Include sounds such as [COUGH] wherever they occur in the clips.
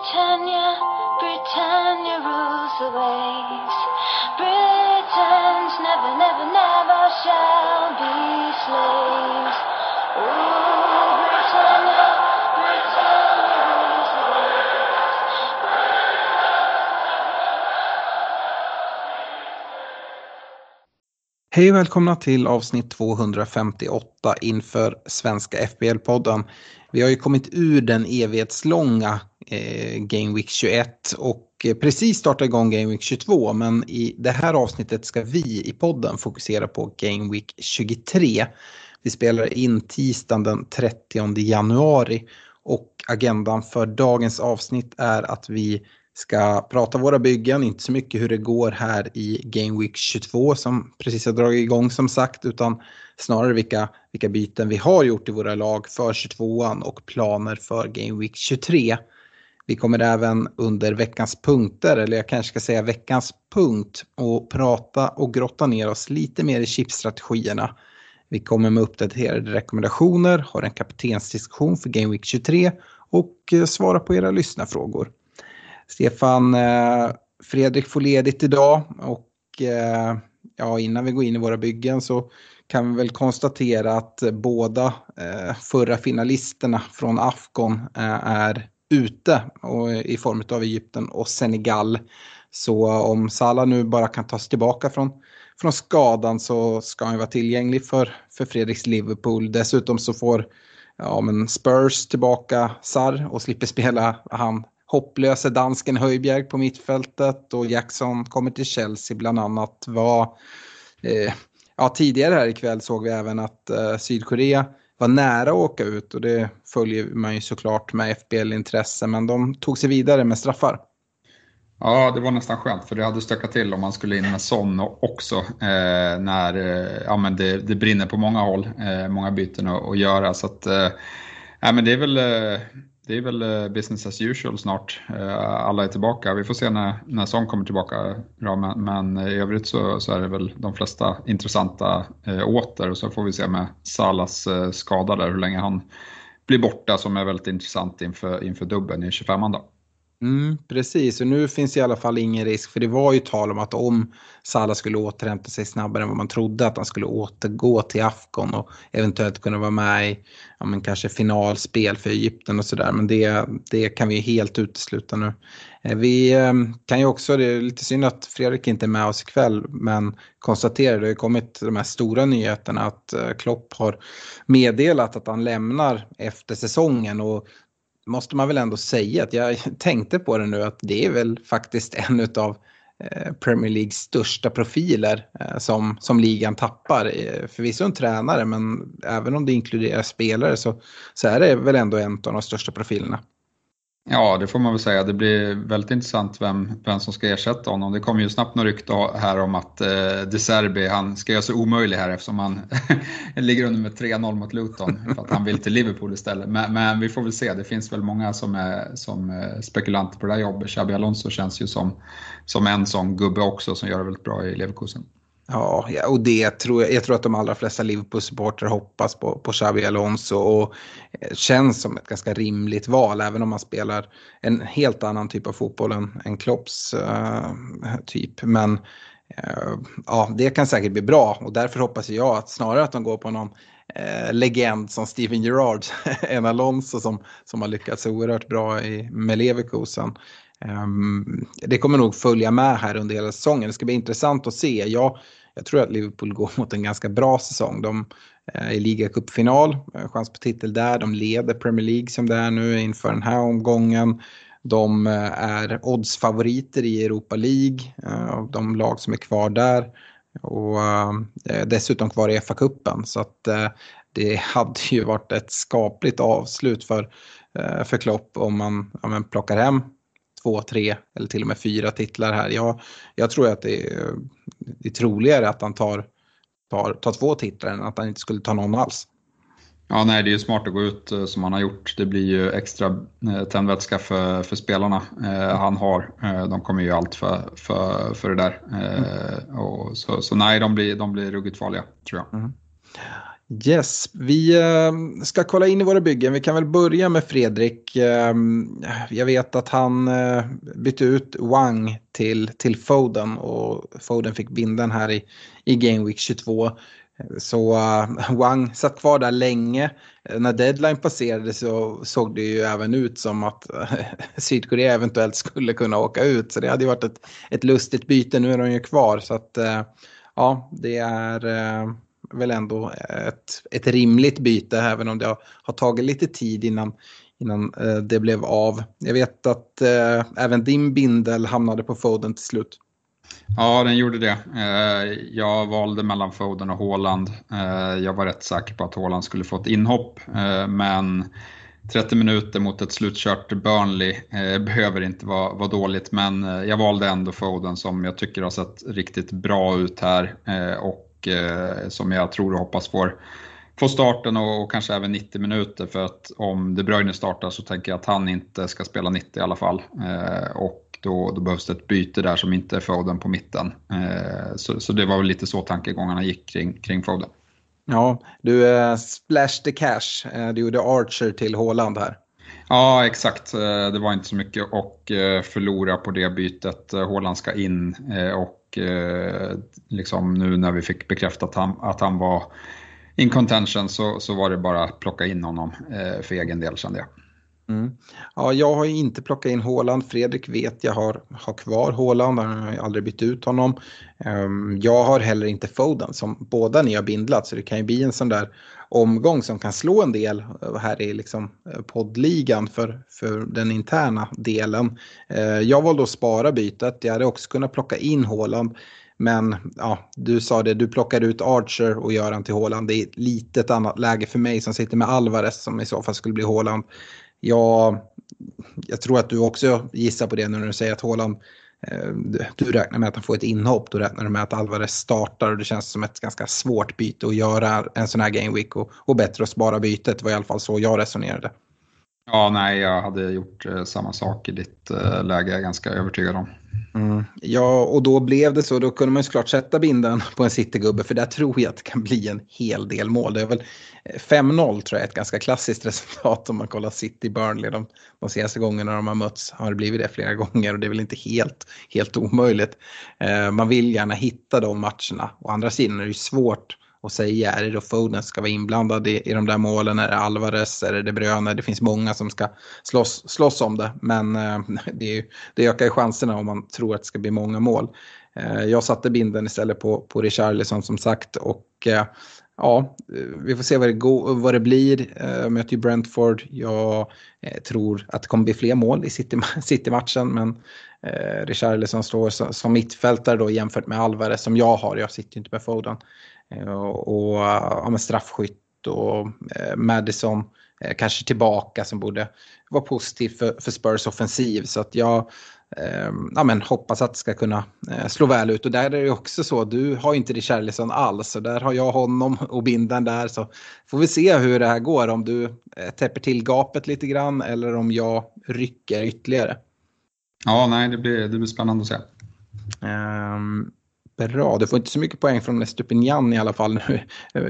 Britannia, Britannia rules the waves. Britons never, never, never shall be slaves. Ooh, Britannia, Britannia rules the waves. Hej och välkomna till avsnitt 258 inför Svenska FBL-podden. Vi har ju kommit ur den evighetslånga Eh, Game Week 21 och eh, precis startar igång Game Week 22 men i det här avsnittet ska vi i podden fokusera på Game Week 23. Vi spelar in tisdagen den 30 januari och agendan för dagens avsnitt är att vi ska prata våra byggen, inte så mycket hur det går här i Game Week 22 som precis har dragit igång som sagt, utan snarare vilka, vilka byten vi har gjort i våra lag för 22an och planer för Game Week 23. Vi kommer även under veckans punkter, eller jag kanske ska säga veckans punkt, och prata och grotta ner oss lite mer i chipstrategierna. Vi kommer med uppdaterade rekommendationer, har en kaptensdiskussion för Game Week 23 och eh, svara på era lyssnarfrågor. Stefan, eh, Fredrik får ledigt idag och eh, ja, innan vi går in i våra byggen så kan vi väl konstatera att båda förra finalisterna från Afghan är ute och, i form av Egypten och Senegal. Så om Salah nu bara kan tas tillbaka från, från skadan så ska han vara tillgänglig för, för Fredriks Liverpool. Dessutom så får ja, men Spurs tillbaka Sar och slipper spela han hopplöse dansken Höjbjerg på mittfältet och Jackson kommer till Chelsea bland annat. Var, eh, ja, tidigare här ikväll såg vi även att eh, Sydkorea var nära att åka ut och det följer man ju såklart med FBL-intresse men de tog sig vidare med straffar. Ja, det var nästan skönt för det hade stökat till om man skulle in med sån också eh, när eh, ja, men det, det brinner på många håll, eh, många byten att, att göra. Så att, eh, ja, men det är väl eh, det är väl eh, business as usual snart. Eh, alla är tillbaka. Vi får se när, när Son kommer tillbaka. Ja, men, men eh, i övrigt så, så, är det väl de flesta intressanta eh, åter och så får vi se med Salas eh, skada där hur länge han blir borta som är väldigt intressant inför, inför dubben i 25 då. Mm, precis, och nu finns i alla fall ingen risk för det var ju tal om att om Salah skulle återhämta sig snabbare än vad man trodde att han skulle återgå till Afghan och eventuellt kunna vara med i ja, men kanske finalspel för Egypten och sådär. Men det, det kan vi helt utesluta nu. Eh, vi ehm, kan ju också, det är lite synd att Fredrik inte är med oss ikväll, men konstatera det har kommit de här stora nyheterna att eh, Klopp har meddelat att han lämnar efter säsongen och måste man väl ändå säga att jag [LAUGHS] tänkte på det nu att det är väl faktiskt en av eh, Premier Leagues största profiler eh, som, som ligan tappar. Eh, förvisso en tränare men även om det inkluderar spelare så, så är det väl ändå en av de största profilerna. Ja, det får man väl säga. Det blir väldigt intressant vem, vem som ska ersätta honom. Det kom ju snabbt något rykte här om att eh, De Serbi, han ska göra sig omöjlig här eftersom han [LAUGHS] ligger under med 3-0 mot Luton för att han vill till Liverpool istället. Men, men, vi får väl se. Det finns väl många som är som eh, spekulanter på det här jobbet. Xabi Alonso känns ju som, som en sån gubbe också som gör det väldigt bra i Leverkusen. Ja, och det tror jag, jag tror att de allra flesta Liverpool-supportrar hoppas på, på Xabi Alonso och eh, känns som ett ganska rimligt val även om man spelar en helt annan typ av fotboll än, än Klopps uh, typ. Men uh, ja, det kan säkert bli bra och därför hoppas jag att snarare att de går på någon uh, legend som Steven Gerrard [LAUGHS] än Alonso som, som har lyckats oerhört bra i, med Leverkusen. Um, det kommer nog följa med här under hela säsongen. Det ska bli intressant att se. Jag, jag tror att Liverpool går [LAUGHS] mot en ganska bra säsong. De är i ligacupfinal, eh, chans på titel där. De leder Premier League som det är nu inför den här omgången. De eh, är oddsfavoriter i Europa League, av de lag som är kvar där. Och dessutom kvar i FA-cupen. Så att det [LAUGHS] hade ju varit ett skapligt avslut för, för Klopp om man, om man plockar hem två, tre eller till och med fyra titlar här. Jag, jag tror att det är, det är troligare att han tar, tar, tar två titlar än att han inte skulle ta någon alls. Ja, nej, det är ju smart att gå ut eh, som han har gjort. Det blir ju extra eh, tändvätska för, för spelarna eh, han har. Eh, de kommer ju allt för, för, för det där. Eh, och så, så nej, de blir, de blir ruggigt farliga, tror jag. Mm. Yes, vi eh, ska kolla in i våra byggen. Vi kan väl börja med Fredrik. Eh, jag vet att han eh, bytte ut Wang till, till Foden och Foden fick binden här i, i Game Week 22. Så Wang satt kvar där länge. När deadline passerade så såg det ju även ut som att [LAUGHS] Sydkorea eventuellt skulle kunna åka ut. Så det hade ju varit ett, ett lustigt byte. Nu är de ju kvar. Så att ja, det är väl ändå ett, ett rimligt byte även om det har, har tagit lite tid innan, innan eh, det blev av. Jag vet att eh, även din bindel hamnade på Foden till slut. Ja, den gjorde det. Eh, jag valde mellan Foden och Håland. Eh, jag var rätt säker på att Håland skulle få ett inhopp, eh, men 30 minuter mot ett slutkört Burnley eh, [LAUGHS] behöver inte vara, vara dåligt, men eh, jag valde ändå Foden som jag tycker har sett riktigt bra ut här eh, och eh, som jag tror och hoppas får, får starten och, och, kanske även 90 minuter för att om De Bruyne startar så tänker jag att han inte ska spela 90 i alla fall. Eh, och då, då, behövs det ett byte där som inte är Foden på mitten. Eh, så, så, det var väl lite så tankegångarna gick kring, kring Foden. Ja, du eh, splash the cash. Eh, du gjorde Archer till Håland här. Ja, exakt. Eh, det var inte så mycket att eh, förlora på det bytet. Eh, Håland ska in och liksom nu när vi fick bekräftat att han, att han var in contention så, så var det bara att plocka in honom för egen del kände jag. Mm. Ja, jag har ju inte plockat in Håland. Fredrik vet jag har, har kvar Håland. Han har ju aldrig bytt ut honom. Ehm, jag har heller inte Foden som båda ni har bindlat så det kan ju bli en sån där omgång som kan slå en del här i liksom eh, poddligan för, för den interna delen. Eh, jag valde att spara bytet. Jag hade också kunnat plocka in Håland. Men ja, du sa det, du plockar ut Archer och gör han till Håland. Det är ett litet annat läge för mig som sitter med Alvarez som i så fall skulle bli Håland. Jag, jag tror att du också gissar på det när du säger att Håland eh, Eh, du räknar med att han får ett inhopp, då räknar du med att Alvarez startar och det känns som ett ganska svårt byte att göra en sån här game week och, och bättre att spara bytet. Det var i alla fall så jag resonerade. Ja, nej, jag hade gjort eh, samma sak i ditt eh, läge, jag är ganska övertygad om. Mm. Ja, och då blev det så. Då kunde man ju såklart sätta binden [LAUGHS] på en citygubbe för där tror jag att det kan bli en hel del mål. Det är väl eh, 5-0 tror jag är ett ganska klassiskt [LAUGHS] resultat om man kollar City Burnley. De, de senaste gångerna de har mötts har det blivit det flera [LAUGHS] gånger och det är väl inte helt, helt omöjligt. Eh, man vill gärna hitta de matcherna. Å andra sidan är det ju svårt och säga är det då Foden som ska vara inblandad i, i de där målen, är det Alvarez, är det De Bruyne, det finns många som ska slåss, slåss om det. Men eh, [LAUGHS] det, är, det ökar ju chanserna om man tror att det ska bli många mål. Eh, jag satte binden istället på, på Richarlison som sagt och eh, ja, eh, vi får se vad det, går, vad det blir. Jag möter ju Brentford. Jag eh, tror att det kommer bli fler mål i [LAUGHS] City-matchen. men eh, Richarlison står som, som mittfältare då jämfört med Alvarez som jag har. Jag sitter ju inte med Foden. Eh, och, ja, straffskytt och eh, Madison eh, kanske tillbaka som borde vara positivt för, för Spurs offensiv. Så att jag eh, ja, men hoppas att det ska kunna eh, slå väl ut. Och där är det också så, du har inte Richarlison alls. Och där har jag honom och binden där. Så får vi se hur det här går. Om du eh, täpper till gapet lite grann eller om jag rycker ytterligare. Ja, nej, det blir, det blir spännande att se. Um, Bra, du får inte så mycket poäng från Estupinian i alla fall nu.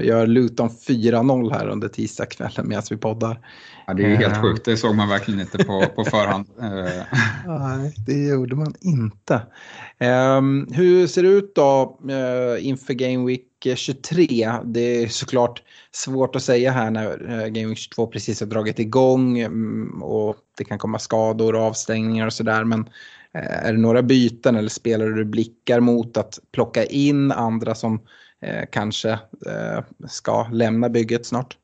Gör Luton 4-0 här under tisdagskvällen medan vi poddar. Ja, det är helt uh, sjukt, det såg man verkligen inte på, på förhand. [LAUGHS] Eh. Nej, det gjorde man inte. Um, hur ser det ut då inför Game Week 23? Det är såklart svårt att säga här när Game Week 22 precis har dragit igång um, och det kan komma skador och avstängningar och sådär. Men Eh, är det några byten eller spelare du blickar mot att plocka in andra som eh, kanske eh, ska lämna bygget snart?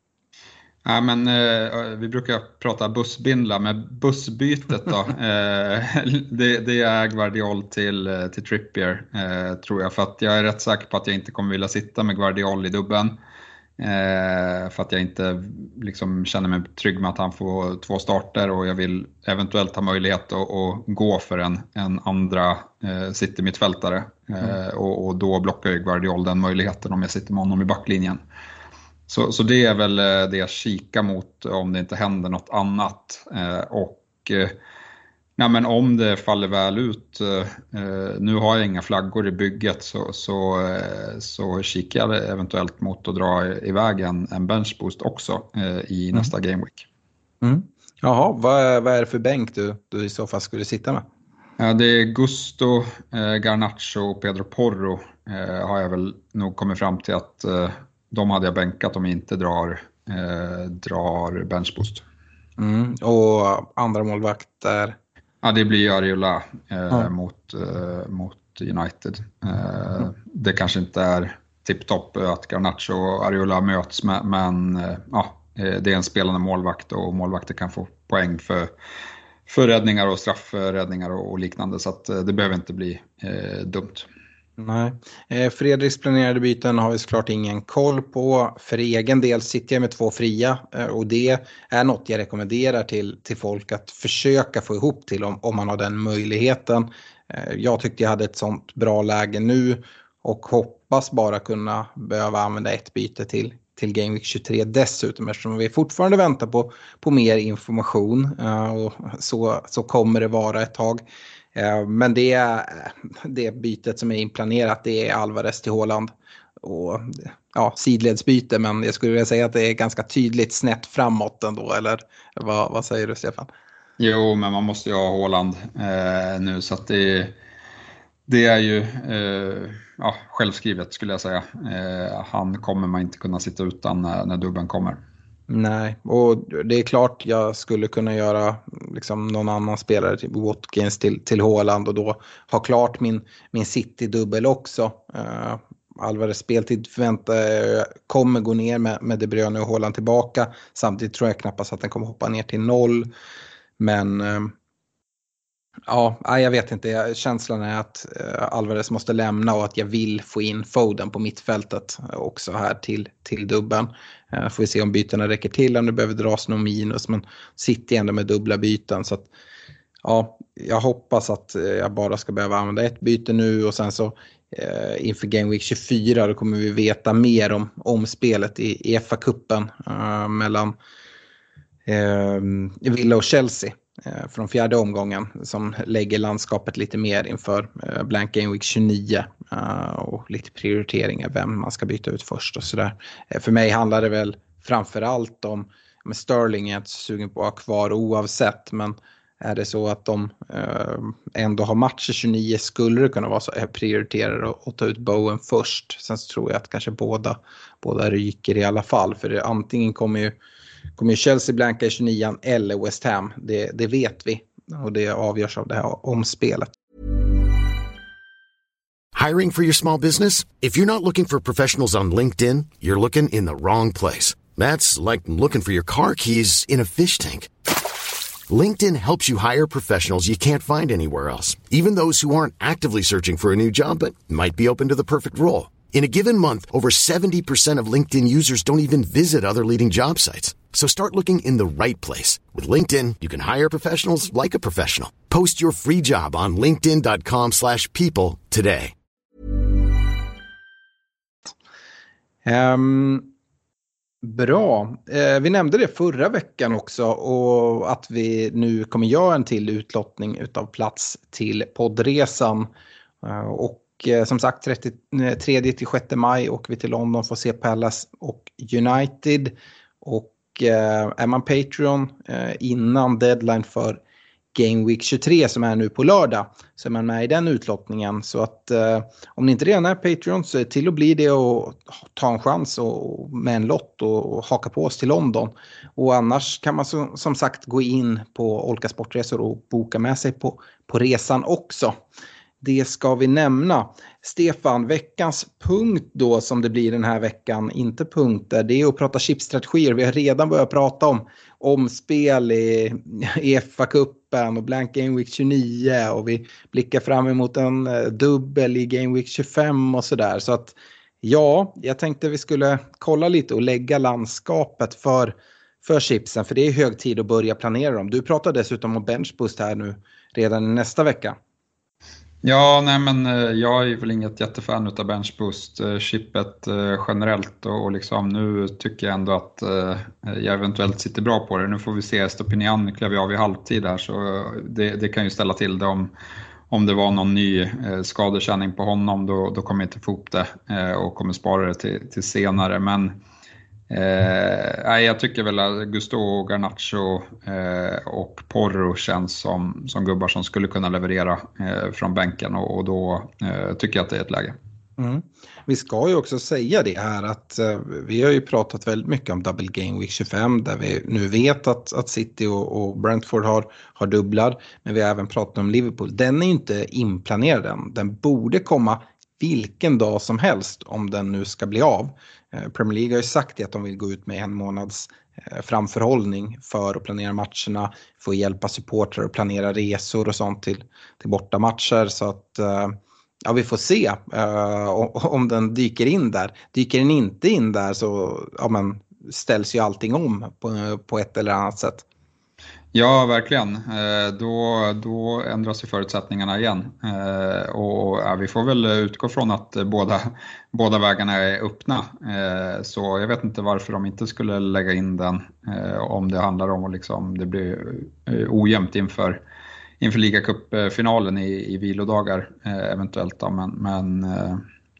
Ja, men, eh, vi brukar prata bussbindla, men bussbytet då? [LAUGHS] eh, det, det, är Guardiol till, till Trippier, eh, tror jag. För att jag är rätt säker på att jag inte kommer vilja sitta med Guardiol i dubben. Eh, för att jag inte liksom, känner mig trygg med att han får två starter och jag vill eventuellt ha möjlighet att, att gå för en, en andra eh, city-mittfältare. Eh, mm. och, och, då blockar ju Guardiol den möjligheten om jag sitter med honom i backlinjen. Så, så det är väl eh, det jag kikar mot om det inte händer något annat. Eh, och Ja, men om det faller väl ut, eh, nu har jag inga flaggor i bygget så, så, eh, så kikar jag eventuellt mot att dra iväg en, en benchboost också eh, i mm. nästa Game Week. Mm. Jaha, vad, vad är det för bänk du, du i så fall skulle sitta med? Det är Gusto, eh, Garnacho och Pedro Porro eh, har jag väl nog kommit fram till att eh, de hade jag bänkat om jag inte drar, drar benchboost. Mm. Och andra målvakter? Ja, det blir Ariola eh, mm. mot, eh, mot United. Eh, mm. Det kanske inte är tipptopp att Garnacho och Ariola möts, men, men eh, ja, eh, det är en spelande målvakt och målvakter kan få poäng för, för räddningar och straffräddningar och, och liknande, så att, eh, det behöver inte bli dumt. Nej. Eh, Fredriks planerade byten har vi såklart ingen koll på. För egen del sitter jag med två fria eh, och det är något jag rekommenderar till, till folk att försöka få ihop till om, om man har den möjligheten. Eh, jag tyckte jag hade ett sånt bra läge nu och hoppas bara kunna behöva använda ett byte till, till Game Week 23 dessutom eftersom vi fortfarande väntar på, på mer information och så, så kommer det vara ett tag. Eh, men det, eh, det bytet som är inplanerat det är Alvarez till Håland. Och, ja, sidledsbyte men jag skulle vilja säga att det är ganska tydligt snett framåt ändå. Eller vad, vad säger du Stefan? Jo, men man måste ju ha Håland eh, nu så att det, det är ju eh, ja, självskrivet skulle jag säga. Eh, han kommer man inte kunna sitta utan när, när dubben kommer. Nej, och det är klart jag skulle kunna göra liksom någon annan spelare, typ Watkins till, till Håland och då ha klart min, min City-dubbel också. Uh, Alvarez speltid förväntar jag kommer gå ner med, med De Bruyne och Håland tillbaka. Samtidigt tror jag knappast att den kommer hoppa ner till noll. Men uh, Ja, jag vet inte. Känslan är att eh, Alvarez måste lämna och att jag vill få in Foden på mittfältet också här till, till dubben. Eh, får vi se om bytena räcker till, om det behöver dras någon minus. Men City ändå med dubbla byten. Så att, ja, jag hoppas att eh, jag bara ska behöva använda ett byte nu och sen så inför Game Week 24 då kommer vi veta mer om, om spelet i, i FA-cupen mellan Villa och Chelsea. Eh, Från fjärde omgången som lägger landskapet lite mer inför eh, Blank Game Week 29 eh, och lite prioriteringar vem man ska byta ut först och sådär. För mig handlar det väl framför allt om, med Sterling är jag inte så sugen på att ha kvar oavsett men är det så att de ändå har matcher 29 skulle det kunna vara så att jag prioriterar att ta ut Bowen först. Sen så tror jag att kanske båda, båda ryker i alla fall för det, antingen kommer ju kommer ju Chelsea blanka i 29 eller West Ham. Det, det vet vi och det avgörs av det här omspelet. Hiring for your small business? If you're not looking for professionals on LinkedIn, you're looking in the wrong place. That's like looking for your car keys in a fish tank. LinkedIn helps you hire professionals you can't find anywhere else, even those who aren't actively searching for a new job but might be open to the perfect role. In a given month, over 70% of LinkedIn users don't even visit other leading job sites. So start looking in the right place. With LinkedIn, you can hire professionals like a professional. Post your free job on linkedin.com slash people today. Um, bra. Uh, vi nämnde det förra veckan också och att vi nu kommer göra en till utlottning utav plats till poddresan. Uh, och Eh, som sagt 33 till 6 maj åker vi till London för att se Palace och United. Och eh, är man Patreon eh, innan deadline för Game Week 23 som är nu på lördag så är man med i den utlottningen. Så att om ni inte redan är Patreon så är till att bli det och ta en chans och, med en lott och, haka på oss till London. Och annars kan man som sagt gå in på Olka Sportresor och boka med sig på, på resan också. Det ska vi nämna. Stefan, veckans punkt då som det blir den här veckan, inte punkter, det är att prata chipstrategier. Vi har redan börjat prata om omspel i, EFA-cupen och Blank Game Week 29 och vi blickar fram emot en eh, dubbel i Game Week 25 och sådär. Så att ja, jag tänkte vi skulle kolla lite och lägga landskapet för, för chipsen för det är hög tid att börja planera dem. Du pratar dessutom om benchboost här nu redan nästa vecka. Ja, nej men eh, jag är väl inget jättefan av benchboost-chippet eh, eh, generellt och liksom nu tycker jag ändå att jag eventuellt sitter bra på det. Nu får vi se, Estopinian klev av i halvtid här så det, det, kan ju ställa till det om, om det var någon ny skadekänning på honom då, då kommer jag inte få ihop det och kommer spara det till, till senare. Men Eh, jag tycker väl att Gusto, Garnacho eh, och Porro känns som, som gubbar som skulle kunna leverera eh, från bänken och, och då eh, tycker jag att det är ett läge. Mm. Vi ska ju också säga det här att eh, vi har ju pratat väldigt mycket om Double Game Week 25 där vi nu vet att, att City och, och Brentford har, har dubblar. Men vi har även pratat om Liverpool. Den är ju inte inplanerad än. Den borde komma vilken dag som helst om den nu ska bli av. Eh, Premier League har ju sagt att de vill gå ut med en månads eh, framförhållning för att planera matcherna, få hjälpa supportrar att planera resor och sånt till, till bortamatcher. Så att eh, ja, vi får se om den dyker in där. Dyker den inte in där så ja, men, ställs ju allting om på, på ett eller annat sätt. Ja, verkligen. Eh, då, då ändras ju förutsättningarna igen. Eh, och ja, vi får väl utgå från att båda, båda vägarna är öppna. Eh, så jag vet inte varför de inte skulle lägga in den om det handlar om att liksom, det blir ojämnt inför, inför ligacupfinalen i, i vilodagar eventuellt. Men, men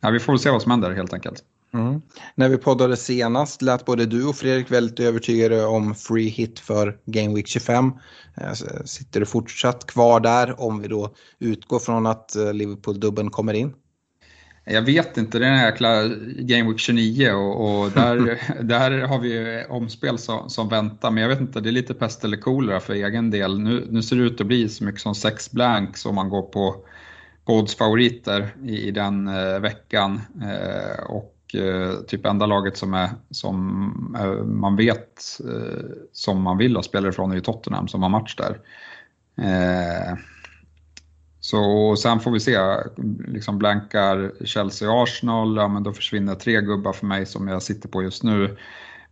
ja, vi får väl se vad som händer helt enkelt. Mm. När vi poddade senast lät både du och Fredrik väldigt övertygade om free hit för Game Week 25. Eh, sitter du fortsatt kvar där om vi då utgår från att eh, Liverpool-dubben kommer in? Jag vet inte, det är den här jäkla Game Week 29 och, och där, [LAUGHS] där har vi omspel som, som, väntar. Men jag vet inte, det är lite pest eller kolera för egen del. Nu, nu ser det ut att bli så mycket som sex blanks om man går på Gods favoriter i, i den eh, veckan. Eh, och typ enda laget som, är, som eh, man vet eh, som man vill ha spelare från är ju Tottenham som har match där. Eh, så sen får vi se, liksom blankar Chelsea Arsenal, ja men då försvinner tre gubbar för mig som jag sitter på just nu.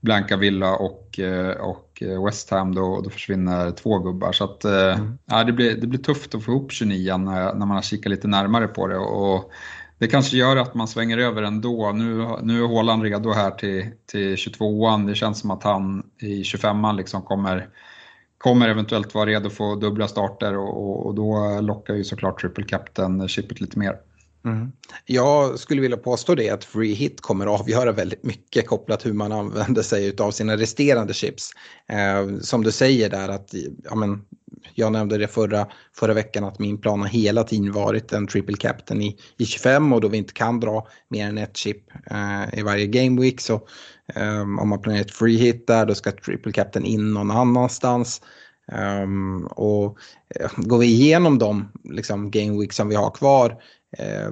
Blanka Villa och, eh, och West Ham, då, då försvinner två gubbar. Så att, mm. ja, det, blir, det blir tufft att få ihop 29 när, när man har kikat lite närmare på det. Och, det kanske gör att man svänger över ändå. Nu, nu är Håland redo här till, till 22an. Det känns som att han i 25an liksom kommer, kommer eventuellt vara redo för dubbla starter och, och, och då lockar ju såklart triple captain-chippet lite mer. Mm. Jag skulle vilja påstå det att free hit kommer att avgöra väldigt mycket kopplat hur man använder sig av sina resterande chips. Eh, som du säger där att ja, men, jag nämnde det förra, förra veckan att min plan har hela tiden varit en triple captain i, i 25 och då vi inte kan dra mer än ett chip eh, i varje game week så eh, om man planerar ett free hit där då ska triple captain in någon annanstans. Um, och eh, går vi igenom de liksom, game week som vi har kvar. Eh,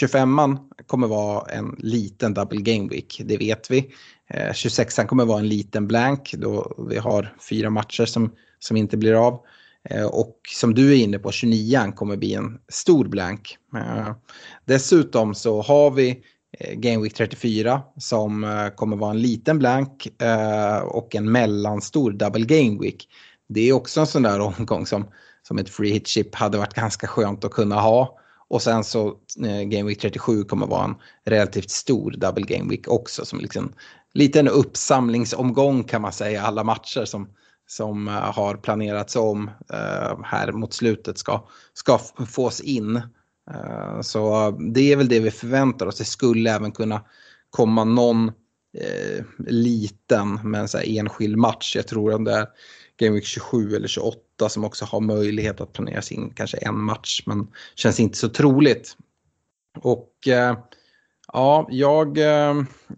25an kommer vara en liten double game week, det vet vi. Eh, 26an kommer vara en liten blank då vi har fyra matcher som som inte blir av. Eh, och som du är inne på, 29an kommer bli en stor blank. Eh, dessutom så har vi eh, Game Week 34 som kommer vara en liten blank och en mellanstor Double Game Week. Det är också en sån där omgång som, som ett free hit chip hade varit ganska skönt att kunna ha. Och sen så eh, Game Week 37 kommer vara en relativt stor Double Game Week också som liksom liten uppsamlingsomgång kan man säga, alla matcher som, som eh, har planerats om eh, här mot slutet ska, ska fås in. Eh, så det är väl det vi förväntar oss. Det skulle även kunna komma någon eh, liten men så här enskild match. Jag tror om det är Game Week 27 eller 28 som också har möjlighet att planera in kanske en match men känns inte så troligt. Och eh, ja, jag, eh,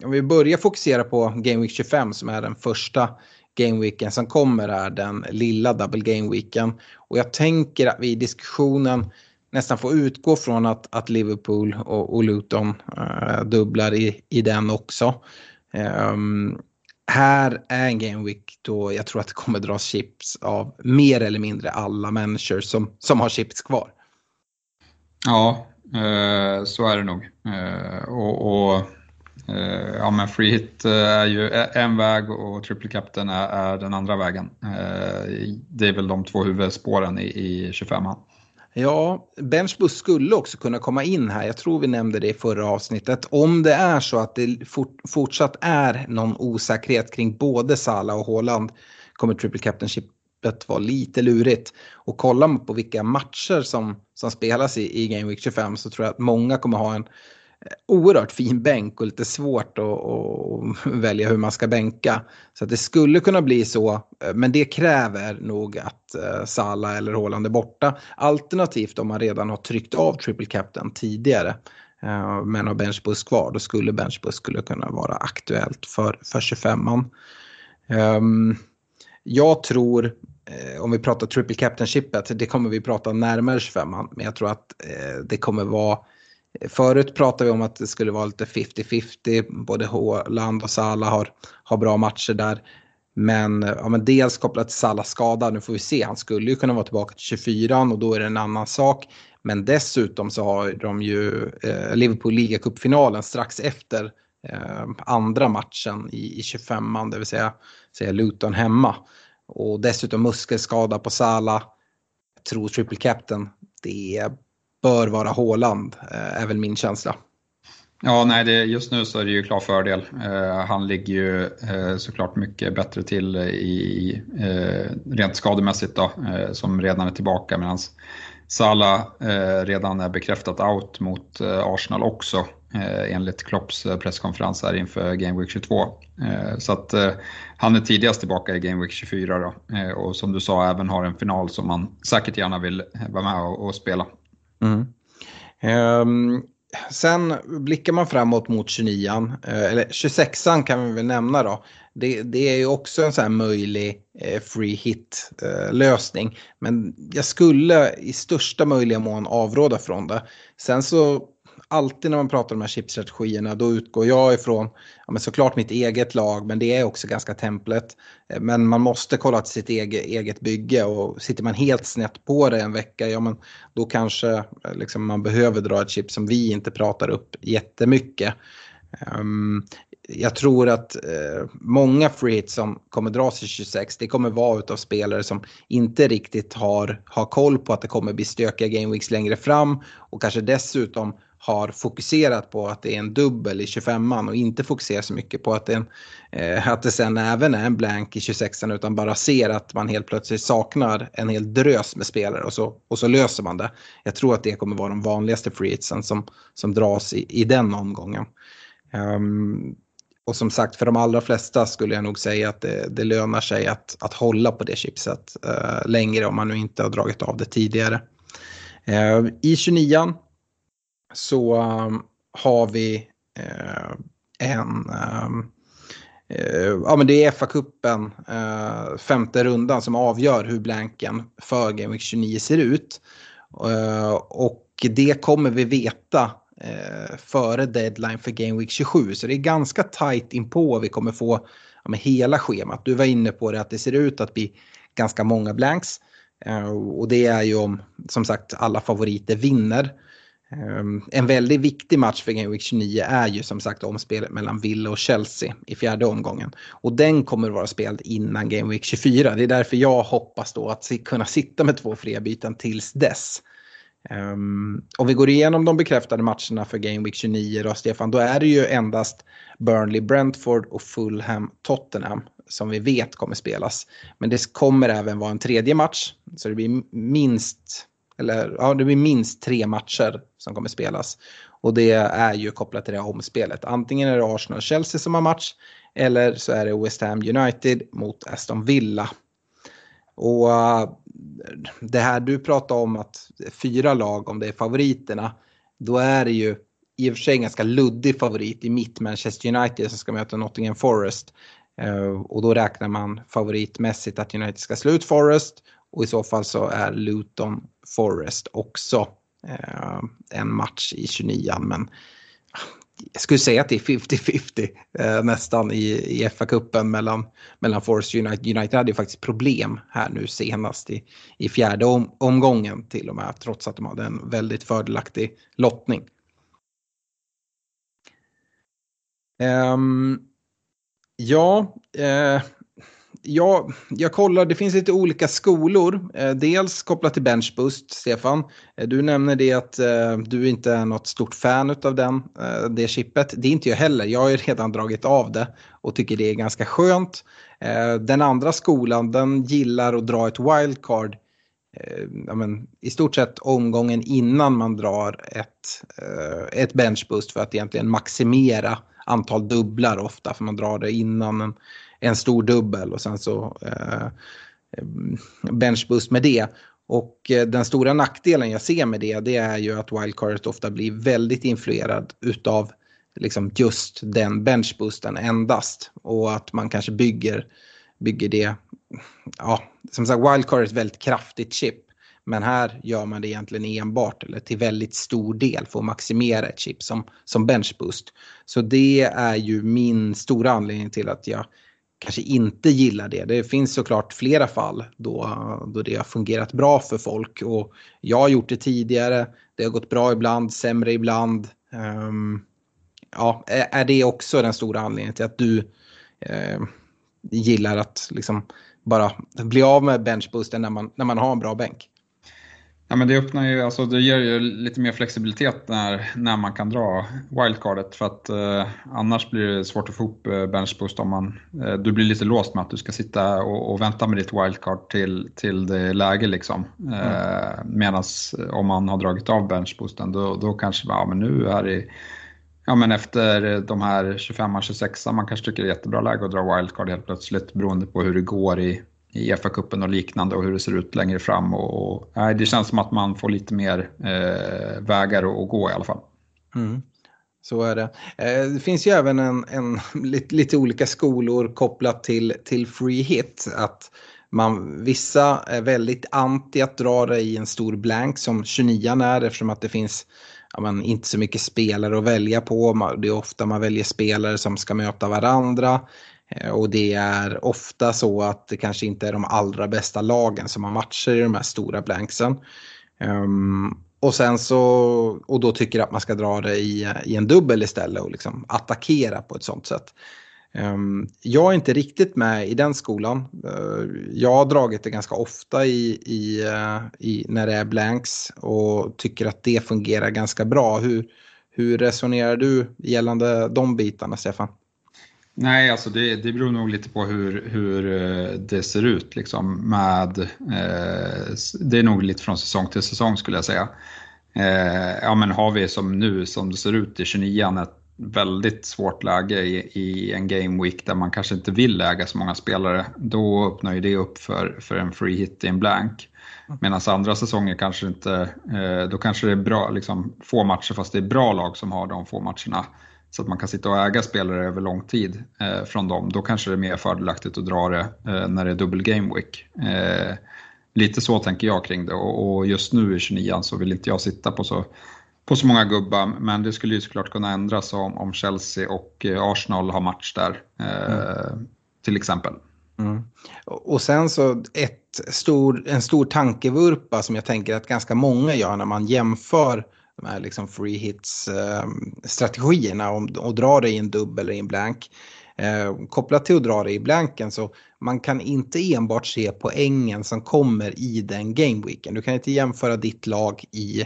om vi börjar fokusera på Game Week 25 som är den första gameweeken som kommer är den lilla double gameweeken. Och jag tänker att vi i diskussionen nästan får utgå från att, att Liverpool och, och Luton uh, dubblar i, i den också. Um, här är en game week då jag tror att det kommer dras chips av mer eller mindre alla människor som, som har chips kvar. Ja, eh, så är det nog. Eh, och, och Eh, ja, men free hit eh, är ju en väg och triple captain är, är den andra vägen. Eh, det är väl de två huvudspåren i, i 25an. Ja, Benchbus skulle också kunna komma in här. Jag tror vi nämnde det i förra avsnittet. Om det är så att det fort, fortsatt är någon osäkerhet kring både Sala och Håland kommer Triple Captainshipet vara lite lurigt. Och kollar man på vilka matcher som, som spelas i, i Game Week 25 så tror jag att många kommer ha en oerhört fin bänk och lite svårt att, att, välja hur man ska bänka. Så att det skulle kunna bli så, men det kräver nog att eh, Sala eller Håland är borta. Alternativt om man redan har tryckt av triple captain tidigare eh, men har benchbus kvar, då skulle benchbus skulle kunna vara aktuellt för, för 25an. Ehm, jag tror, eh, om vi pratar triple captain-chippet, det kommer vi prata närmare 25an, men jag tror att det kommer vara Förut pratade vi om att det skulle vara lite 50-50. Både Håland och Salah har, har bra matcher där. Men, ja, men dels kopplat till Salahs skada, nu får vi se, han skulle ju kunna vara tillbaka till 24 och då är det en annan sak. Men dessutom så har de ju eh, Liverpool ligacupfinalen strax efter eh, andra matchen i, i 25an, det vill säga, säga Luton hemma. Och dessutom muskelskada på Salah. Tror triple captain, det bör vara Håland, eh, är väl min känsla. Ja, nej, det, just nu så är det ju klar fördel. Eh, han ligger ju eh, såklart mycket bättre till i, eh, rent skademässigt då, eh, som redan är tillbaka medan Salah eh, redan är bekräftat out mot eh, Arsenal också eh, enligt Klopps presskonferens här inför Game Week 22. så att han är tidigast tillbaka i Game Week 24 då och som du sa även har en final som man säkert gärna vill vara med och, och spela. Mm. Um, sen blickar man framåt mot 29an, eh, eller 26an kan vi väl nämna då. Det, det är ju också en sån här möjlig eh, free hit eh, lösning. Men jag skulle i största möjliga mån avråda från det. Sen så alltid när man pratar om de här chipstrategierna då utgår jag ifrån ja, men såklart mitt eget lag men det är också ganska templet. Eh, men man måste kolla till sitt eget, eget bygge och sitter man helt snett på det en vecka ja men då kanske eh, liksom, man behöver dra ett chip som vi inte pratar upp jättemycket. Um, jag tror att eh, många free hits som kommer dras i 26, det kommer vara utav spelare som inte riktigt har, har koll på att det kommer bli stökiga game weeks längre fram och kanske dessutom har fokuserat på att det är en dubbel i 25an och inte fokuserar så mycket på att det, en, eh, att det sen även är en blank i 26an utan bara ser att man helt plötsligt saknar en hel drös med spelare och så, och så löser man det. Jag tror att det kommer vara de vanligaste freehitsen som, som dras i, i den omgången. Um, och som sagt, för de allra flesta skulle jag nog säga att det, det lönar sig att, att hålla på det chipset uh, längre om man nu inte har dragit av det tidigare. Uh, I 29an så um, har vi uh, en um, eh, ja, men det är FA-cupen, eh, femte rundan, som avgör hur blanken för Game Week 29 ser ut. Och det kommer vi veta före deadline för Game Week 27. Så det är ganska tajt inpå vi kommer få ja, med hela schemat. Du var inne på det att det ser ut att bli ganska många blanks. och det är ju om, som sagt, alla favoriter vinner. Ehm, en väldigt viktig match för Game Week 29 är ju som sagt omspelet mellan Villa och Chelsea i fjärde omgången. Och den kommer vara spelad innan Game Week 24. Det är därför jag hoppas då att kunna sitta med två fria byten tills dess. Um, om vi går igenom de bekräftade matcherna för Game Week 29 då, Stefan, då är det ju endast Burnley, Brentford och Fulham, Tottenham som vi vet kommer spelas. Men det kommer även vara en tredje match, så det blir minst eller ja, det blir minst tre matcher som kommer spelas. Och det är ju kopplat till det här omspelet. Antingen är det Arsenal-Chelsea som har match eller så är det West Ham United mot Aston Villa. Och eh, det här du pratar om att fyra lag, om det är favoriterna, då är det ju i och för sig en ganska luddig favorit i mitt Manchester United som ska möta Nottingham Forest. Eh, och då räknar man favoritmässigt att United ska slå ut Forest och i så fall så är Luton Forest också eh, en match i 29 men jag skulle säga att det är 50-50 eh, nästan i, i FA-cupen mellan, mellan Forest och United. United hade ju faktiskt problem här nu senast i, i fjärde om, omgången till och med trots att de hade en väldigt fördelaktig lottning. Um, ja, eh, ja, jag kollar, det finns lite olika skolor. Eh, dels kopplat till Benchboost, Stefan. Eh, du nämner det att eh, du inte är något stort fan av den, det chippet. Det är inte jag heller. Jag har ju redan dragit av det och tycker det är ganska skönt. Den andra skolan, den gillar att dra ett wildcard ja, men, i stort sett omgången innan man drar ett, ett benchboost för att egentligen maximera antal dubblar ofta för man drar det innan en, en stor dubbel och sen så eh, benchboost med det. Och eh, den stora nackdelen jag ser med det, det är ju att wildcardet ofta blir väldigt influerad utav liksom just den benchboosten endast. Och att man kanske bygger, bygger det, ja, som sagt wildcard är ett väldigt kraftigt chip. Men här gör man det egentligen enbart eller till väldigt stor del för att maximera ett chip som, som benchboost. Så det är ju min stora anledning till att jag kanske inte gillar det. Det finns såklart flera fall då, då det har fungerat bra för folk. Och jag har gjort det tidigare, det har gått bra ibland, sämre ibland. Um, ja, är det också den stora anledningen till att du eh, gillar att liksom bara bli av med benchboosten när man, när man har en bra bänk? Ja, men det öppnar ju, alltså det ger ju lite mer flexibilitet när, när man kan dra wildcardet för att eh, annars blir det svårt att få ihop eh, benchboost om man, eh, du blir lite låst med att du ska sitta och, och vänta med ditt wildcard till, till det läge liksom. Eh, mm. Medan om man har dragit av benchboosten då, då kanske, ja men nu är det Ja men efter de här 25 26 man kanske tycker det är jättebra läge att dra wildcard helt plötsligt beroende på hur det går i, i FA-cupen och liknande och hur det ser ut längre fram. Och, och, nej, det känns som att man får lite mer eh, vägar att gå i alla fall. Mm. Så är det. Eh, det finns ju även en, en [LAUGHS] lite, lite, olika skolor kopplat till, till free hit. Att man, vissa är väldigt anti att dra det i en stor blank som 29 är eftersom att det finns ja, men, inte så mycket spelare att välja på. Det är ofta man väljer spelare som ska möta varandra. Eh, och det är ofta så att det kanske inte är de allra bästa lagen som har matcher i de här stora blanksen. Um, och sen så, och då tycker jag att man ska dra det i, i en dubbel istället och liksom attackera på ett sånt sätt. Um, jag är inte riktigt med i den skolan. Uh, jag har dragit det ganska ofta i, i, uh, i, när det är blanks och tycker att det fungerar ganska bra. Hur, hur resonerar du gällande de bitarna, Stefan? Nej, alltså det, det beror nog lite på hur, hur eh, det ser ut. Liksom med, eh, det är nog lite från säsong till säsong skulle jag säga. Eh, ja, men har vi som nu, som det ser ut i 29 ett väldigt svårt läge i, i, en game week där man kanske inte vill äga så många spelare, då öppnar ju det upp för, för en free hit i en blank. Medan andra säsonger kanske inte, eh, då kanske det är bra, liksom, få matcher fast det är bra lag som har de få matcherna så att man kan sitta och äga spelare över lång tid eh, från dem, då kanske det är mer fördelaktigt att dra det eh, när det är dubbel game week. Eh, lite så tänker jag kring det och, och just nu i 29 så vill inte jag sitta på så, på så många gubbar, men det skulle ju såklart kunna ändras om, om Chelsea och eh, Arsenal har match där, eh, mm. till exempel. Mm. Och sen så ett stor, en stor tankevurpa som jag tänker att ganska många gör när man jämför de här liksom free hits-strategierna ehm, och, dra det i en dubbel eller i en blank. Eh, kopplat till att dra det i blanken så man kan inte enbart se poängen som kommer i den gameweeken. Du kan inte jämföra ditt lag i,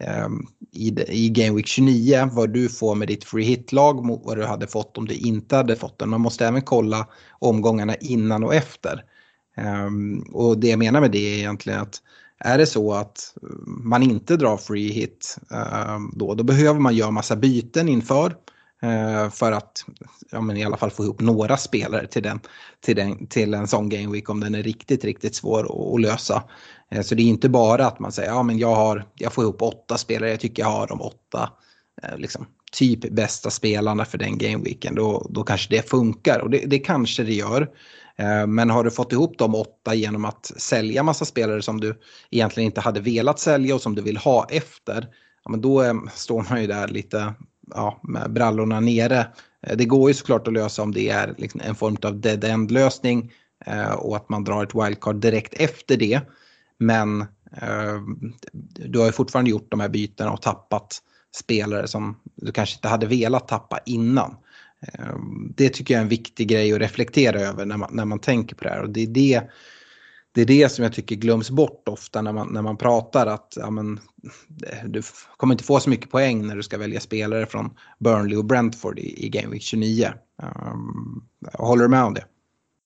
eh, i, i Game Week 29, vad du får med ditt free hit-lag mot vad du hade fått om du inte hade fått den. Man måste även kolla omgångarna innan och efter. Eh, och det jag menar med det är egentligen att är det så att man inte drar free hit ehm, då, då behöver man göra massa byten inför. Eh, för att ja, men i alla fall få ihop några spelare till, den, till, den, till en sån game week om den är riktigt, riktigt svår att, lösa. Eh, så det är inte bara att man säger ja men jag, har, jag får ihop åtta spelare, jag tycker jag har de åtta eh, liksom, typ bästa spelarna för den gameweeken. Då, då kanske det funkar och det, det kanske det gör. Eh, men har du fått ihop de åtta genom att sälja massa spelare som du egentligen inte hade velat sälja och som du vill ha efter, ja, men då eh, står man ju där lite ja, med brallorna nere. Eh, det går ju såklart att lösa om det är liksom en form av dead end lösning och att man drar ett wildcard direkt efter det. Men du har ju fortfarande gjort de här bytena och tappat spelare som du kanske inte hade velat tappa innan. Ehm, det tycker jag är en viktig grej att reflektera över när man, när man tänker på det här. Och det är det, det är det som jag tycker glöms bort ofta när man, när man pratar att ja, men, du kommer inte få så mycket poäng när du ska välja spelare från Burnley och Brentford i, i Game Week 29. Um, ehm, håller du med om det?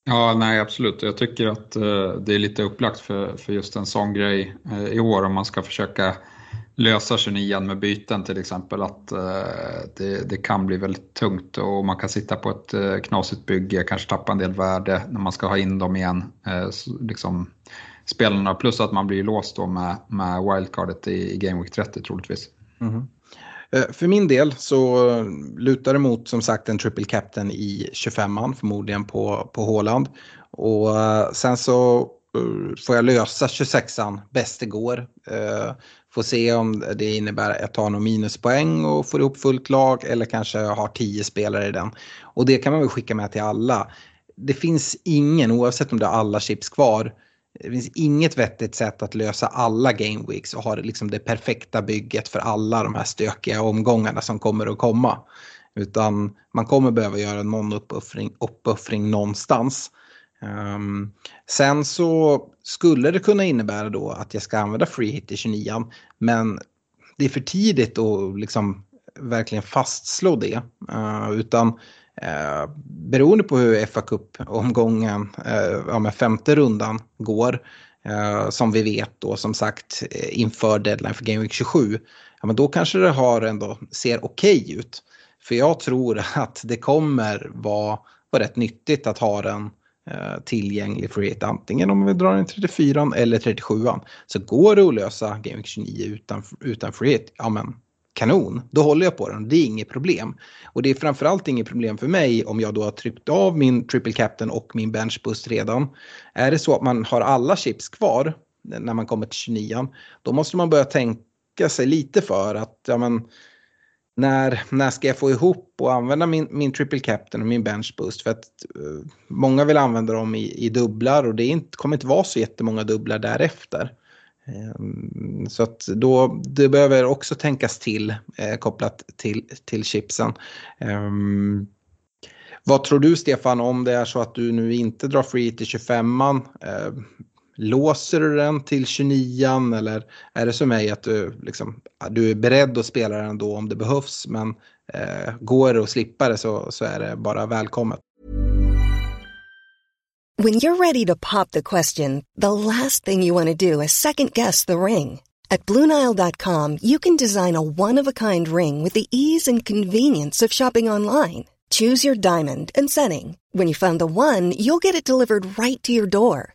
Ja, nej absolut. Jag tycker att uh, det är lite upplagt för, för just en sån grej uh, i år om man ska försöka lösa 29 med byten till exempel. Att eh, det, det, kan bli väldigt tungt och man kan sitta på ett eh, knasigt bygge, kanske tappa en del värde när man ska ha in dem igen. Eh, liksom, spelarna, plus att man blir låst då med, med wildcardet i, i Game Week 30 troligtvis. Mm. För min del så lutar det mot som sagt en triple captain i 25an, förmodligen på, på Håland. Och sen så får jag lösa 26an bäst det går. Får se om det innebär att jag tar någon minuspoäng och får ihop fullt lag eller kanske har tio spelare i den. Och det kan man väl skicka med till alla. Det finns ingen, oavsett om du har alla chips kvar, det finns inget vettigt sätt att lösa alla game weeks och ha liksom det perfekta bygget för alla de här stökiga omgångarna som kommer att komma. Utan man kommer behöva göra någon uppoffring, uppoffring någonstans. Um, sen så skulle det kunna innebära då att jag ska använda free hit i 29 men det är för tidigt att liksom verkligen fastslå det. Uh, utan uh, beroende på hur FA Cup-omgången, uh, ja, med femte rundan går, uh, som vi vet då som sagt inför deadline för Game Week 27, ja, men då kanske det har ändå ser okej okay ut. För jag tror [LAUGHS] att det kommer vara, vara rätt nyttigt att ha den Eh, tillgänglig för ett antingen om vi drar en 34 eller 37 Så går det att lösa Game 29 utan, utan free hit, ja men kanon, då håller jag på den. Det är inget problem. Och det är framförallt inget problem för mig om jag då har tryckt av min triple captain och min bench boost redan. Är det så att man har alla chips kvar när man kommer till 29 då måste man börja tänka sig lite för att ja men när, när ska jag få ihop och använda min, min triple captain och min bench boost? För att uh, många vill använda dem i, i dubblar och det inte, kommer inte vara så jättemånga dubblar därefter. Um, så att då, det behöver också tänkas till uh, kopplat till, till chipsen. Um, vad tror du Stefan om det är så att du nu inte drar free till 25an? Uh, eh, Låser du den till 29 eller är det som mig att du, liksom, du är beredd att spela den då om det behövs men eh, går det att slippa det så, så är det bara välkommet. When you're ready to pop the question, the last thing you want to do is second guess the ring. At BlueNile.com you can design a one-of-a-kind ring with the ease and convenience of shopping online. Choose your diamond and setting. When you find the one, you'll get it delivered right to your door.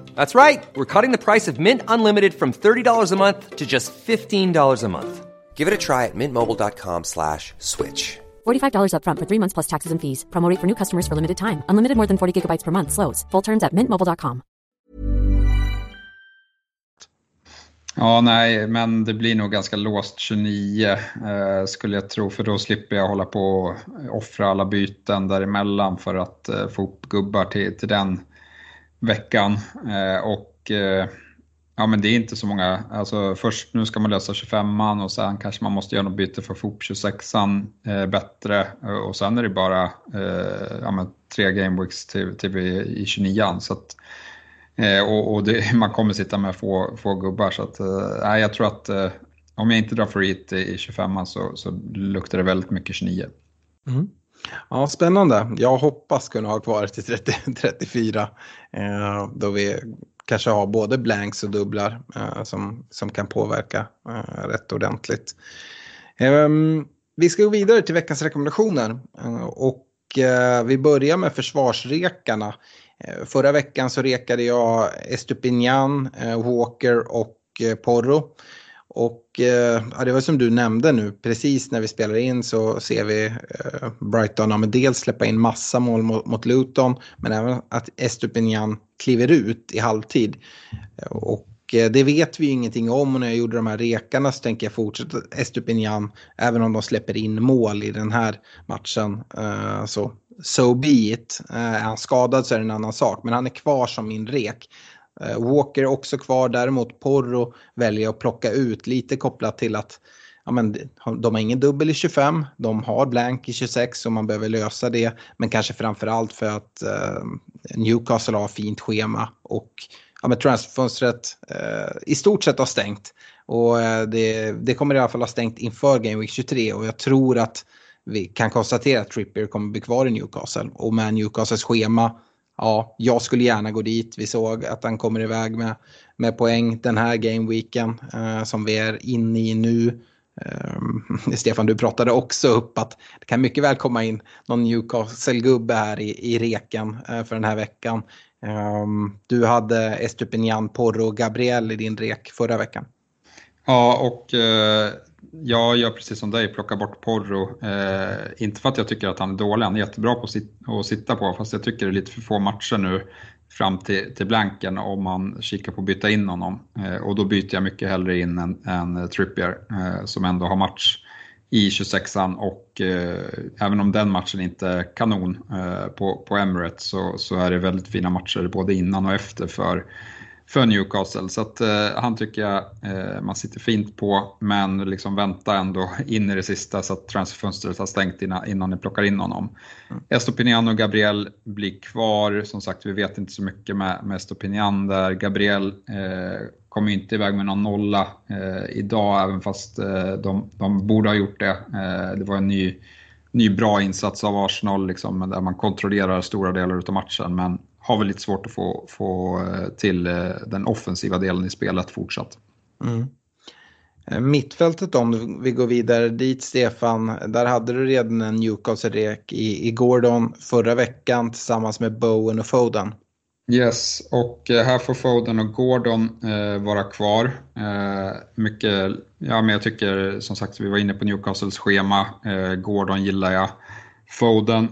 That's right. We're cutting the price of Mint Unlimited from $30 a month to just $15 a month. Give it a try at mintmobile.com slash switch. $45 upfront for three months plus taxes and fees. Promote for new customers for limited time. Unlimited more than 40 gigabytes per month. Slows. Full terms at mintmobile.com. Ja, nej, men det blir nog ganska låst 29 eh, skulle jag tro. För då slipper jag hålla på och offra alla byten däremellan för att eh, få upp gubbar till, till den veckan. Eh, och eh, ja, men det är inte så många. Alltså, först nu ska man lösa 25an och sen kanske man måste göra något byte för att få upp 26an eh, bättre. Eh, och sen är det bara eh, ja, men tre gameweeks till, till i 29an. Så att, eh, och, och det, [LAUGHS] man kommer sitta med få, få gubbar. Så att, eh, jag tror att om jag inte drar för it i 25an så, så luktar det väldigt mycket 29. Mm. Ja, spännande. Jag hoppas kunna ha kvar till 30, 34. [LAUGHS] Eh, då vi kanske har både blanks och dubblar eh, som, som kan påverka eh, rätt ordentligt. Ehm, vi ska gå vidare till veckans rekommendationer. Eh, och eh, vi börjar med försvarsrekarna. Eh, förra veckan så rekade jag Estupinian, eh, Walker och eh, Porro. Och eh, ja, det var som du nämnde nu, precis när vi spelar in så ser vi eh, Brighton ja, men dels släppa in massa mål mot, mot Luton men även att Estupinian kliver ut i halvtid. Och eh, det vet vi ju ingenting om och när jag gjorde de här rekarna så tänker jag fortsätta Estupinian även om de släpper in mål i den här matchen. Eh, så so be it. Eh, är han skadad så är det en annan sak men han är kvar som min rek. Eh, Walker är också kvar, däremot Porro väljer att plocka ut lite kopplat till att ja, men, de har ingen dubbel i 25, de har blank i 26 och man behöver lösa det. Men kanske framförallt för att eh, Newcastle har fint schema och ja, men transferfönstret eh, i stort sett har stängt. Och eh, det, det, kommer i alla fall ha stängt inför Game Week 23 och jag tror att vi kan konstatera att Trippier kommer bli kvar i Newcastle. Och med Newcastles schema ja, jag skulle gärna gå dit. Vi såg att han kommer iväg med, med poäng den här gameweeken eh, som vi är inne i nu. Eh, [LAUGHS] Stefan, du pratade också upp att det kan mycket väl komma in någon Newcastle-gubbe här i, i reken eh, för den här veckan. Eh, du hade Estupinian, Porro och Gabriel i din rek förra veckan. Ja, och eh, jag gör precis som dig, plockar bort Porro. Eh, inte för att jag tycker att han är dålig, han är jättebra på att sitta på, fast jag tycker det är lite för få matcher nu fram till, till blanken om man kikar på att byta in honom. Eh, och då byter jag mycket hellre in en, en Trippier eh, som ändå har match i 26an och eh, även om den matchen inte är kanon eh, på, på Emirates så, så är det väldigt fina matcher både innan och efter för för Newcastle. Så att, eh, han tycker jag eh, man sitter fint på, men liksom vänta ändå in i det sista så att transferfönstret har stängt innan, innan ni plockar in honom. Mm. Estopinian och Gabriel blir kvar. Som sagt, vi vet inte så mycket med, med Estopinian där. Gabriel eh, kommer inte iväg med någon nolla eh, idag, även fast eh, de, de borde ha gjort det. Eh, det var en ny ny bra insats av Arsenal liksom, där man kontrollerar stora delar av matchen. Men har väl lite svårt att få, få eh, till eh, den offensiva delen i spelet fortsatt. Mm. Eh, mittfältet om vi går vidare dit Stefan, där hade du redan en Newcastle-rek i, i Gordon förra veckan tillsammans med Bowen och Foden. Yes, och här får Foden och Gordon eh, vara kvar. Eh, mycket, ja men jag tycker som sagt vi var inne på Newcastles schema. Eh, Gordon gillar jag. Foden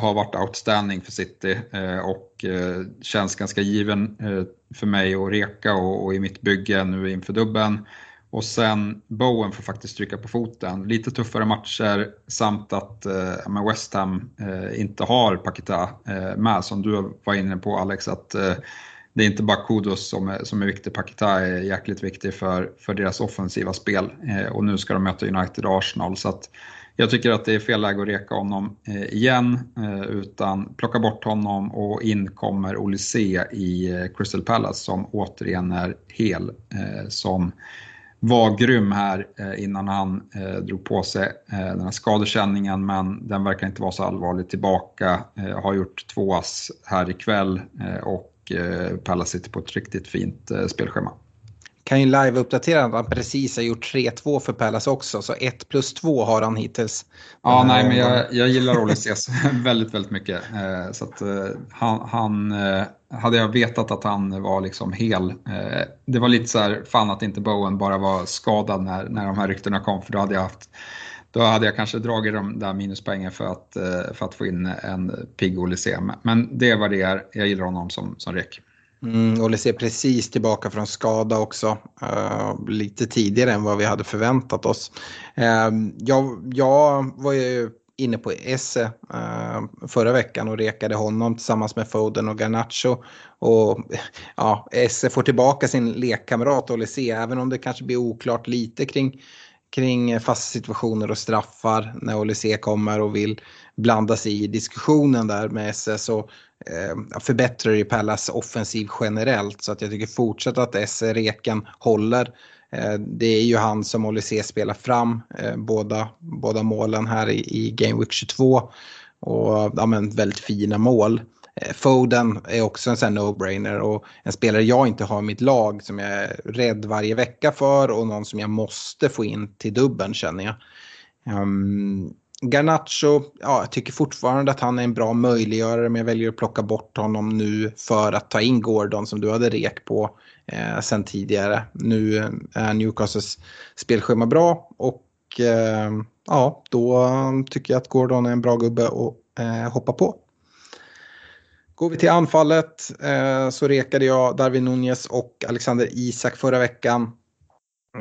har varit outstanding för City eh, och eh, känns ganska given eh, för mig och Reka och, och i mitt bygge nu inför dubben. Och sen Bowen får faktiskt stryka på foten. Lite tuffare matcher samt att eh, West Ham eh, inte har Paketa eh, med som du var inne på Alex. Att eh, det är inte bara Kudos som är, som är viktig, Paketa är jäkligt viktig för, för deras offensiva spel. Eh, och nu ska de möta United och Arsenal. Så att, jag tycker att det är fel läge att reka honom eh, igen, eh, utan plocka bort honom och in kommer Olise i eh, Crystal Palace som återigen är hel. Som var grym här innan han drog på sig den här skadekänningen men den verkar inte vara så allvarlig tillbaka. Har gjort två ass här ikväll och Palace sitter på ett riktigt fint spelschema kan ju live-uppdatera att han precis har gjort 3-2 för Palace också, så 1 plus 2 har han hittills. Ja, nej, men jag, jag gillar [LAUGHS] Olysses väldigt, väldigt mycket. Eh, så att, eh, han, han, eh, hade jag vetat att han var liksom hel, det var lite så här, fan att inte Bowen bara var skadad när, när de här ryktena kom, för då hade jag haft då hade jag kanske dragit de där minuspoängen för att, för att få in en pigg Olysee. Men det var det är, jag gillar honom som, som rek. Mm, Olle ser precis tillbaka från skada också. Uh, lite tidigare än vad vi hade förväntat oss. Uh, jag, jag var ju inne på Esse uh, förra veckan och rekade honom tillsammans med Foden och Garnacho. Och ja, Esse får tillbaka sin lekkamrat Olise, även om det kanske blir oklart lite kring, kring fasta situationer och straffar när Olise kommer och vill blanda sig i diskussionen där med Esse så Eh, förbättrar ju Pallas offensiv generellt. Så att jag tycker fortsatt att Esse Reken håller. Eh, det är ju han som Olysee spelar fram eh, båda, båda målen här i, i Game Week 22. Och ja, men väldigt fina mål. Eh, Foden är också en sån no-brainer och en spelare jag inte har i mitt lag som jag är rädd varje vecka för och någon som jag måste få in till dubben känner jag. Um, Garnacho, ja, jag tycker fortfarande att han är en bra möjliggörare men jag väljer att plocka bort honom nu för att ta in Gordon som du hade rek på eh, sen tidigare. Nu eh, är Newcastles spelschema bra och eh, ja, då tycker jag att Gordon är en bra gubbe att eh, hoppa på. Går vi till anfallet eh, så rekade jag Darwin Nunez och Alexander Isak förra veckan.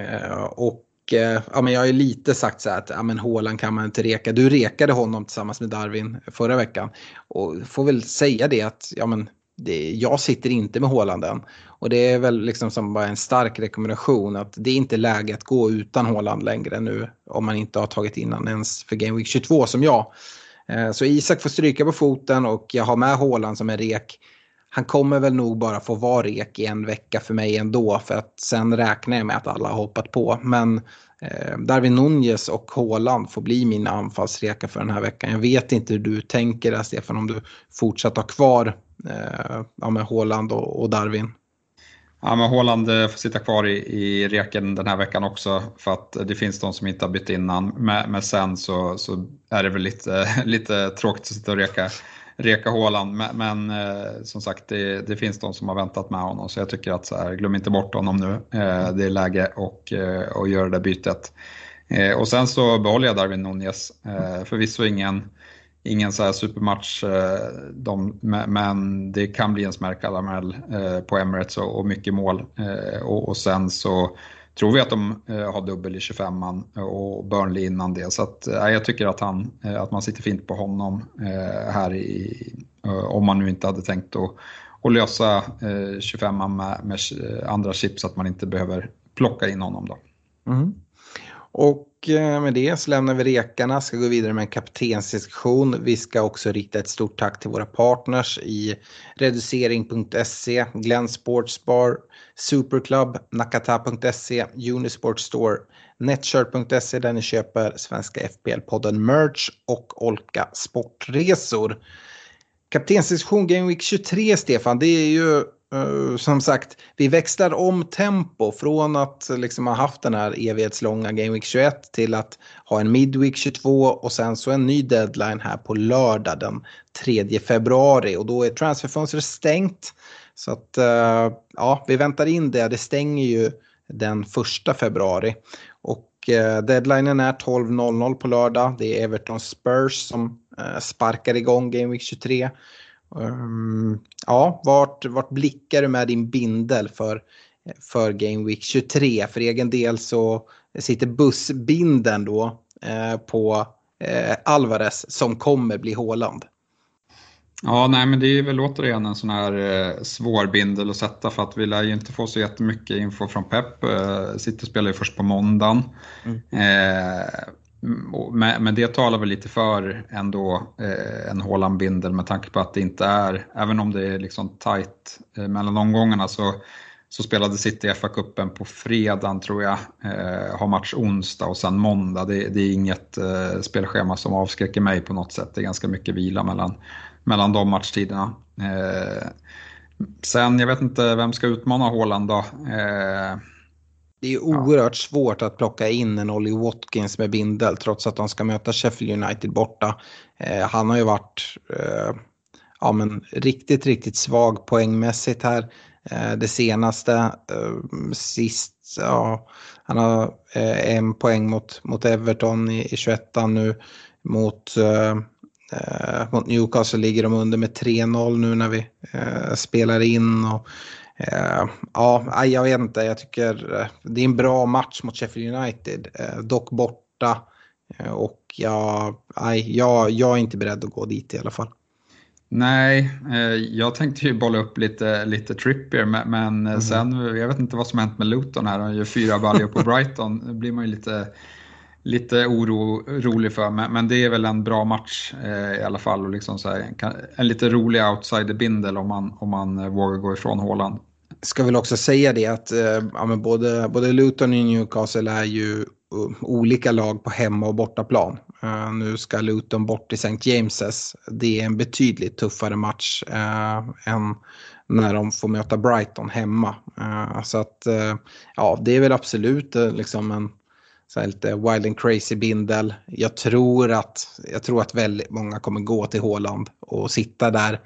Eh, och Eh, ja, men jag har ju lite sagt så här att ja, men Håland kan man inte reka. Du rekade honom tillsammans med Darwin förra veckan. Och får väl säga det att ja, men det, jag sitter inte med Håland än. Och det är väl liksom som bara en stark rekommendation att det är inte läge att gå utan Håland längre nu. Om man inte har tagit innan ens för Game Week 22 som jag. Eh, så Isak får stryka på foten och jag har med Håland som en rek. Han kommer väl nog bara få vara rek i en vecka för mig ändå för att sen räknar jag med att alla har hoppat på. Men eh, Darwin Nunez och Håland får bli mina anfallsrekar för den här veckan. Jag vet inte hur du tänker där Stefan om du fortsatt har kvar eh, ja, med och, och Darwin. Ja, men Håland eh, får sitta kvar i, i reken den här veckan också för att det finns de som inte har bytt innan. Men, men sen så, så är det väl lite, [LAUGHS] lite tråkigt att sitta och reka, reka Håland. Men, men eh, som sagt, det, det, finns de som har väntat med honom så jag tycker att så här, glöm inte bort honom nu. Eh, det är läge och, eh, och göra det bytet. Eh, och sen så behåller jag Darwin Nunez. Eh, förvisso ingen ingen så här supermatch, eh, de, men det kan bli en smärkaramell eh, på Emirates och, mycket mål. Eh, och, och sen så tror vi att de eh, har dubbel i 25an eh, och Burnley innan det. Så att, eh, jag tycker att, han, att man sitter fint på honom här i, om man nu inte hade tänkt att, att lösa 25an med, med andra chips så att man inte behöver plocka in honom då. Mm. Och eh, med det så lämnar vi rekarna, ska gå vidare med en kaptensdiskussion. Vi ska också rikta ett stort tack till våra partners i reducering.se, Glenn Sportsbar, Superclub, Nakata.se, Unisport Store, Netshirt.se där ni köper svenska FPL-podden Merch och Olka Sportresor. Kaptensdiskussion Game Week 23, Stefan, det är ju Eh, som sagt, vi växlar om tempo från att liksom ha haft den här evighetslånga Game Week 21 till att ha en Midweek 22 och sen så en ny deadline här på lördag den 3 februari och då är transferfönstret stängt. Så att uh, ja, vi väntar in det. Det stänger ju den 1 februari och uh, deadlinen är 12.00 på lördag. Det är Everton Spurs som sparkar igång Game Week 23. Um, ja, vart, vart blickar du med din bindel för, för Game Week 23? För egen del så sitter bussbinden då eh, på eh, Alvarez som kommer bli Håland. Ja, nej men det är väl återigen en sån här eh, svår bindel att sätta för att vi lär ju inte få så jättemycket info från Pep. Eh, City spelar ju först på måndagen. Mm. Eh, Mm, men, men det talar väl lite för ändå eh, en Haaland bindel med tanke på att det inte är, även om det är liksom tight eh, mellan omgångarna så, så spelade City FA-cupen på fredagen tror jag, eh, har match onsdag och sen måndag. Det, det är inget eh, spelschema som avskräcker mig på något sätt. Det är ganska mycket vila mellan, mellan de matchtiderna. Eh, sen, jag vet inte vem ska utmana Haaland då. Eh, det är oerhört ja. svårt att plocka in en Ollie Watkins med bindel trots att de ska möta Sheffield United borta. Eh, han har ju varit eh, ja, men riktigt, riktigt svag poängmässigt här. Eh, det senaste, eh, sist, ja, han har eh, en poäng mot, mot Everton i, i 21 nu. Mot, eh, mot Newcastle ligger de under med 3-0 nu när vi spelar in. Och, ja, jag vet inte. Jag tycker uh, det är en bra match mot Sheffield United. Uh, dock borta. och jag, jag, jag är inte beredd att gå dit i alla fall. Nej, jag tänkte ju bolla upp lite, lite Trippier men, mm. sen, jag vet inte vad som hänt med Luton här. Han gör fyra baljor på [LAUGHS] Brighton. Det blir man ju lite, lite orolig för. Men, men, det är väl en bra match i alla fall. Och liksom så här, en, en lite rolig outsider-bindel om man, om man vågar gå ifrån Håland ska väl också säga det att eh, ja, både, både Luton och Newcastle är ju um, olika lag på hemma och bortaplan. Uh, nu ska Luton bort till St. James's. Det är en betydligt tuffare match uh, än när de får möta Brighton hemma. Uh, så att ja, det är väl absolut liksom en så lite wild and crazy bindel. Jag tror att, jag tror att väldigt många kommer gå till Håland och sitta där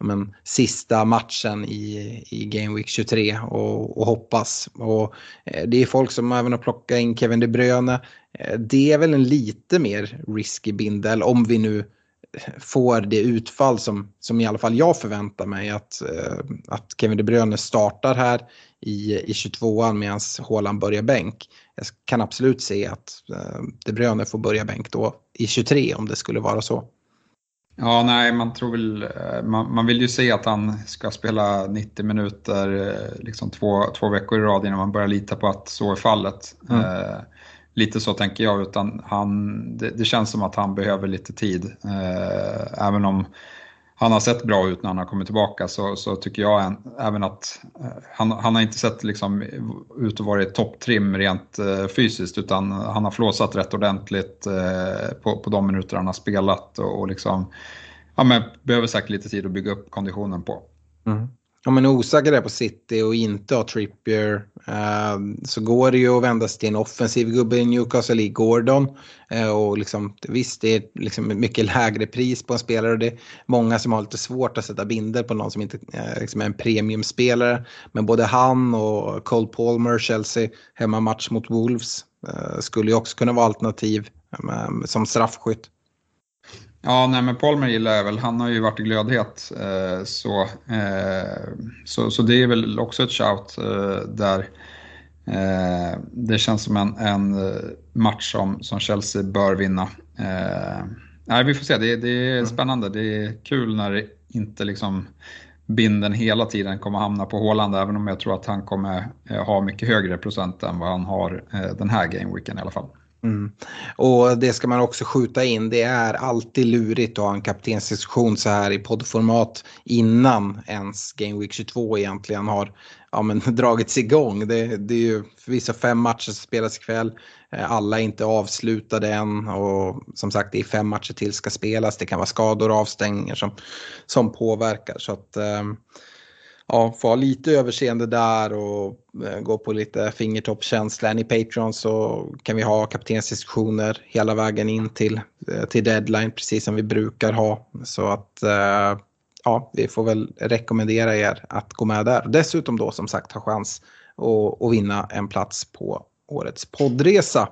men, sista matchen i, i Game Week 23 och, och hoppas. Och, eh, det är folk som även har plockat in Kevin De Bruyne. Eh, det är väl en lite mer risky bindel om vi nu eh, får det utfall som, som i alla fall jag förväntar mig att, eh, att Kevin De Bruyne startar här i, i 22an medan Haaland börjar bänk. Jag kan absolut se att eh, De Bruyne får börja bänk då i 23 om det skulle vara så. Ja, nej, man tror väl, eh, man, man, vill ju se att han ska spela 90 minuter eh, liksom två, två veckor i rad innan man börjar lita på att så är fallet. Mm. Eh, lite så tänker jag, utan han, det, det, känns som att han behöver lite tid. Eh, även om han har sett bra ut när han har kommit tillbaka så, så tycker jag en, även att eh, han, han har inte sett liksom, ut att vara i topptrim rent eh, fysiskt utan han har flåsat rätt ordentligt eh, på, på de minuter han har spelat och, och liksom, ja, men behöver säkert lite tid att bygga upp konditionen på. Mm om man är osäker där på City och inte har Trippier eh, så går det ju att vända sig till en offensiv gubbe i Newcastle i Gordon. Eh, och liksom, visst, det är liksom mycket lägre pris på en spelare och det är många som har lite svårt att sätta binder på någon som inte eh, liksom är en premiumspelare. Men både han och Cole Palmer, Chelsea, hemmamatch mot Wolves eh, skulle ju också kunna vara alternativ ehm, som straffskytt. Ja, nej men Palmer gillar jag väl. Han har ju varit glödhet. Eh, så, eh, så, så det är väl också ett shout eh, där. Eh, det känns som en, en eh, match som, som Chelsea bör vinna. Eh, nej, vi får se, det, det är mm. spännande. Det är kul när det inte liksom binden hela tiden kommer hamna på Håland, även om jag tror att han kommer ha mycket högre procent än vad han har den här gameweeken i alla fall. Mm. Och det ska man också skjuta in. Det är alltid lurigt att ha en kaptensdiskussion så här i poddformat innan ens Game Week 22 egentligen har ja, men, [LAUGHS] dragits igång. Det, det är ju förvisso fem matcher som spelas ikväll. Eh, alla är inte avslutade än och som sagt det är fem matcher till ska spelas. Det kan vara skador och avstängningar som, som påverkar. Så att, eh, ja, få ha lite överseende där och eh, gå på lite fingertoppskänsla. i Patreon så kan vi ha kaptensdiskussioner hela vägen in till, eh, till deadline precis som vi brukar ha. Så att eh, ja, vi får väl rekommendera er att gå med där. Dessutom då som sagt ha chans att, att vinna en plats på årets poddresa.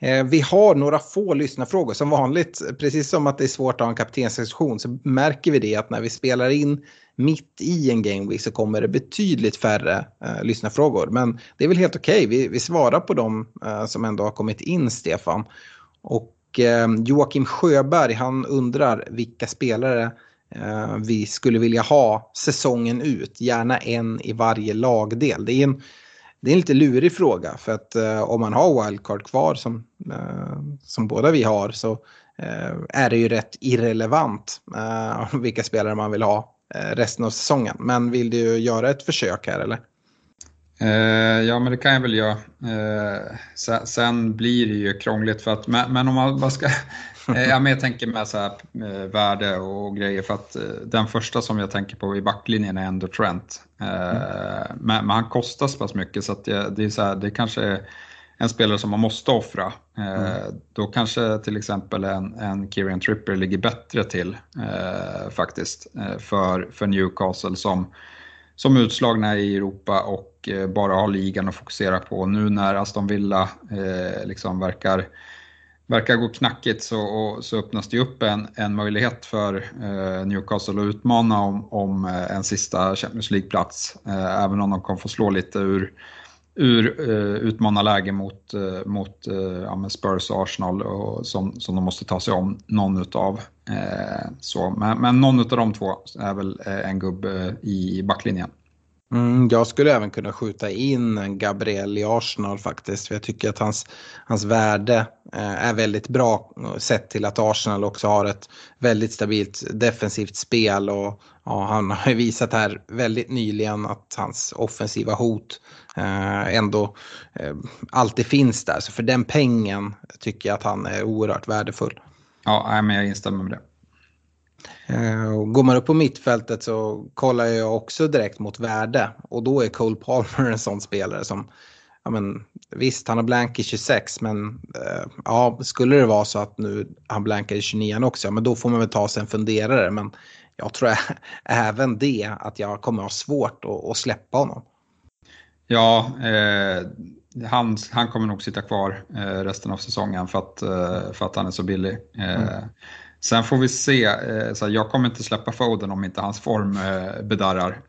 Eh, vi har några få lyssnarfrågor. Som vanligt, precis som att det är svårt att ha en kaptensdiskussion så märker vi det att när vi spelar in mitt i en game week så kommer det betydligt färre eh, lyssnarfrågor. Men det är väl helt okej, okay. vi, vi svarar på dem eh, som ändå har kommit in, Stefan. Och eh, Joakim Sjöberg, han undrar vilka spelare eh, vi skulle vilja ha säsongen ut, gärna en i varje lagdel. Det är en, det är en lite lurig fråga för att eh, om man har wildcard kvar som, eh, som båda vi har så eh, är det ju rätt irrelevant eh, [LAUGHS] vilka spelare man vill ha Eh, resten av säsongen. Men vill du göra ett försök här eller? Eh, ja, men det kan jag väl göra. Eh, sen, sen, blir det ju krångligt för att, men, men om man bara ska, ja, men jag tänker med så här, eh, värde och grejer för att eh, den första som jag tänker på i backlinjen är ändå Trent. Mm. Men, men, han kostar så pass mycket så att det, det är så här, det kanske är en spelare som man måste offra. Eh, mm. Då kanske till exempel en, en Kieran Tripper ligger bättre till eh, faktiskt eh, för, för Newcastle som, som utslagna i Europa och eh, bara har ligan att fokusera på. Nu när Aston Villa eh, liksom verkar verkar gå knackigt så, och, så öppnas det upp en, en möjlighet för eh, Newcastle att utmana om, om eh, en sista Champions League-plats. Eh, även om de kommer få slå lite ur ur eh, utmanarläge mot, eh, mot eh, ja, Spurs och Arsenal och, som, som de måste ta sig om, någon utav. Eh, så. Men, men någon utav de två är väl eh, en gubbe eh, i backlinjen. Mm, jag skulle även kunna skjuta in Gabriel i Arsenal faktiskt. För jag tycker att hans, hans värde eh, är väldigt bra sett till att Arsenal också har ett väldigt stabilt defensivt spel. Och ja, han har visat här väldigt nyligen att hans offensiva hot eh, ändå eh, alltid finns där. Så för den pengen tycker jag att han är oerhört värdefull. Ja, men jag instämmer med det. Eh, går man upp på mittfältet så kollar jag också direkt mot värde och då är Cole Palmer en sån spelare som ja men visst han har blank i 26 men eh, ja skulle det vara så att nu han blankar i 29 också, men då får man väl ta sig en funderare. Men jag tror [LAUGHS] även det att jag kommer ha svårt att, att släppa honom. Ja, eh, han, han kommer nog sitta kvar eh, resten av säsongen för att, eh, för att han är så billig. Eh, mm. Sen får vi se, eh, så jag kommer inte släppa Foden om inte hans form eh, bedarrar.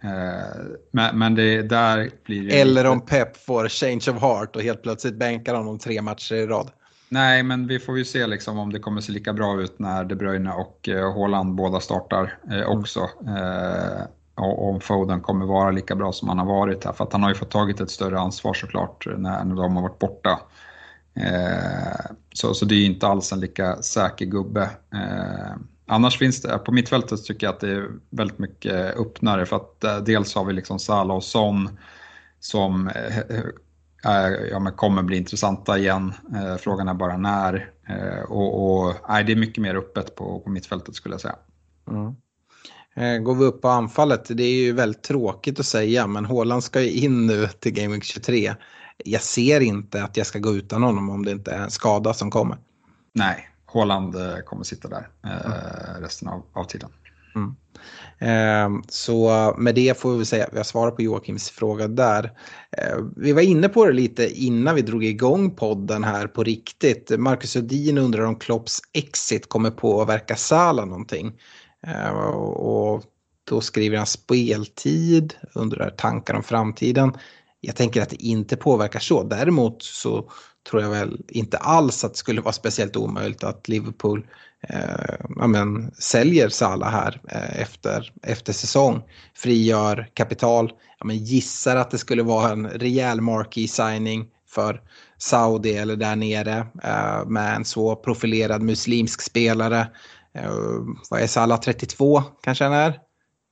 Men, men det där blir Eller om Pep får change of heart och helt plötsligt bänkar honom tre matcher i rad. Nej, men vi får ju se liksom om det kommer se lika bra ut när De Bruyne och Haaland båda startar också. Mm och om Foden kommer vara lika bra som han har varit här. För att han har ju fått tagit ett större ansvar såklart när de har varit borta. Eh, så, så det är inte alls en lika säker gubbe. Eh, annars finns det, på mittfältet tycker jag att det är väldigt mycket öppnare för att eh, dels har vi liksom Salah och Son som eh, ja, men kommer bli intressanta igen. Eh, frågan är bara när. Eh, och, och nej, det är mycket mer öppet på, på mittfältet skulle jag säga. Mm. Eh, går vi upp på anfallet, det är ju väldigt tråkigt att säga, men Håland ska ju in nu till Game Week 23. Jag ser inte att jag ska gå utan honom om det inte är en skada som kommer. Nej, Håland eh, kommer sitta där mm. resten av, av tiden. Mm. Eh, så med det får vi säga, vi har svarat på Joakims fråga där. Eh, vi var inne på det lite innan vi drog igång podden här på riktigt. Marcus Udin undrar om Klopps exit kommer påverka Sala någonting. Eh, och då skriver han speltid, undrar tankar om framtiden. Jag tänker att det inte påverkar så. Däremot så tror jag väl inte alls att det skulle vara speciellt omöjligt att Liverpool eh, ja, men, säljer Salah här eh, efter, efter säsong. Frigör kapital. Ja, men, gissar att det skulle vara en rejäl marquee signing för Saudi eller där nere eh, med en så profilerad muslimsk spelare Uh, vad är Salah, 32 kanske han är?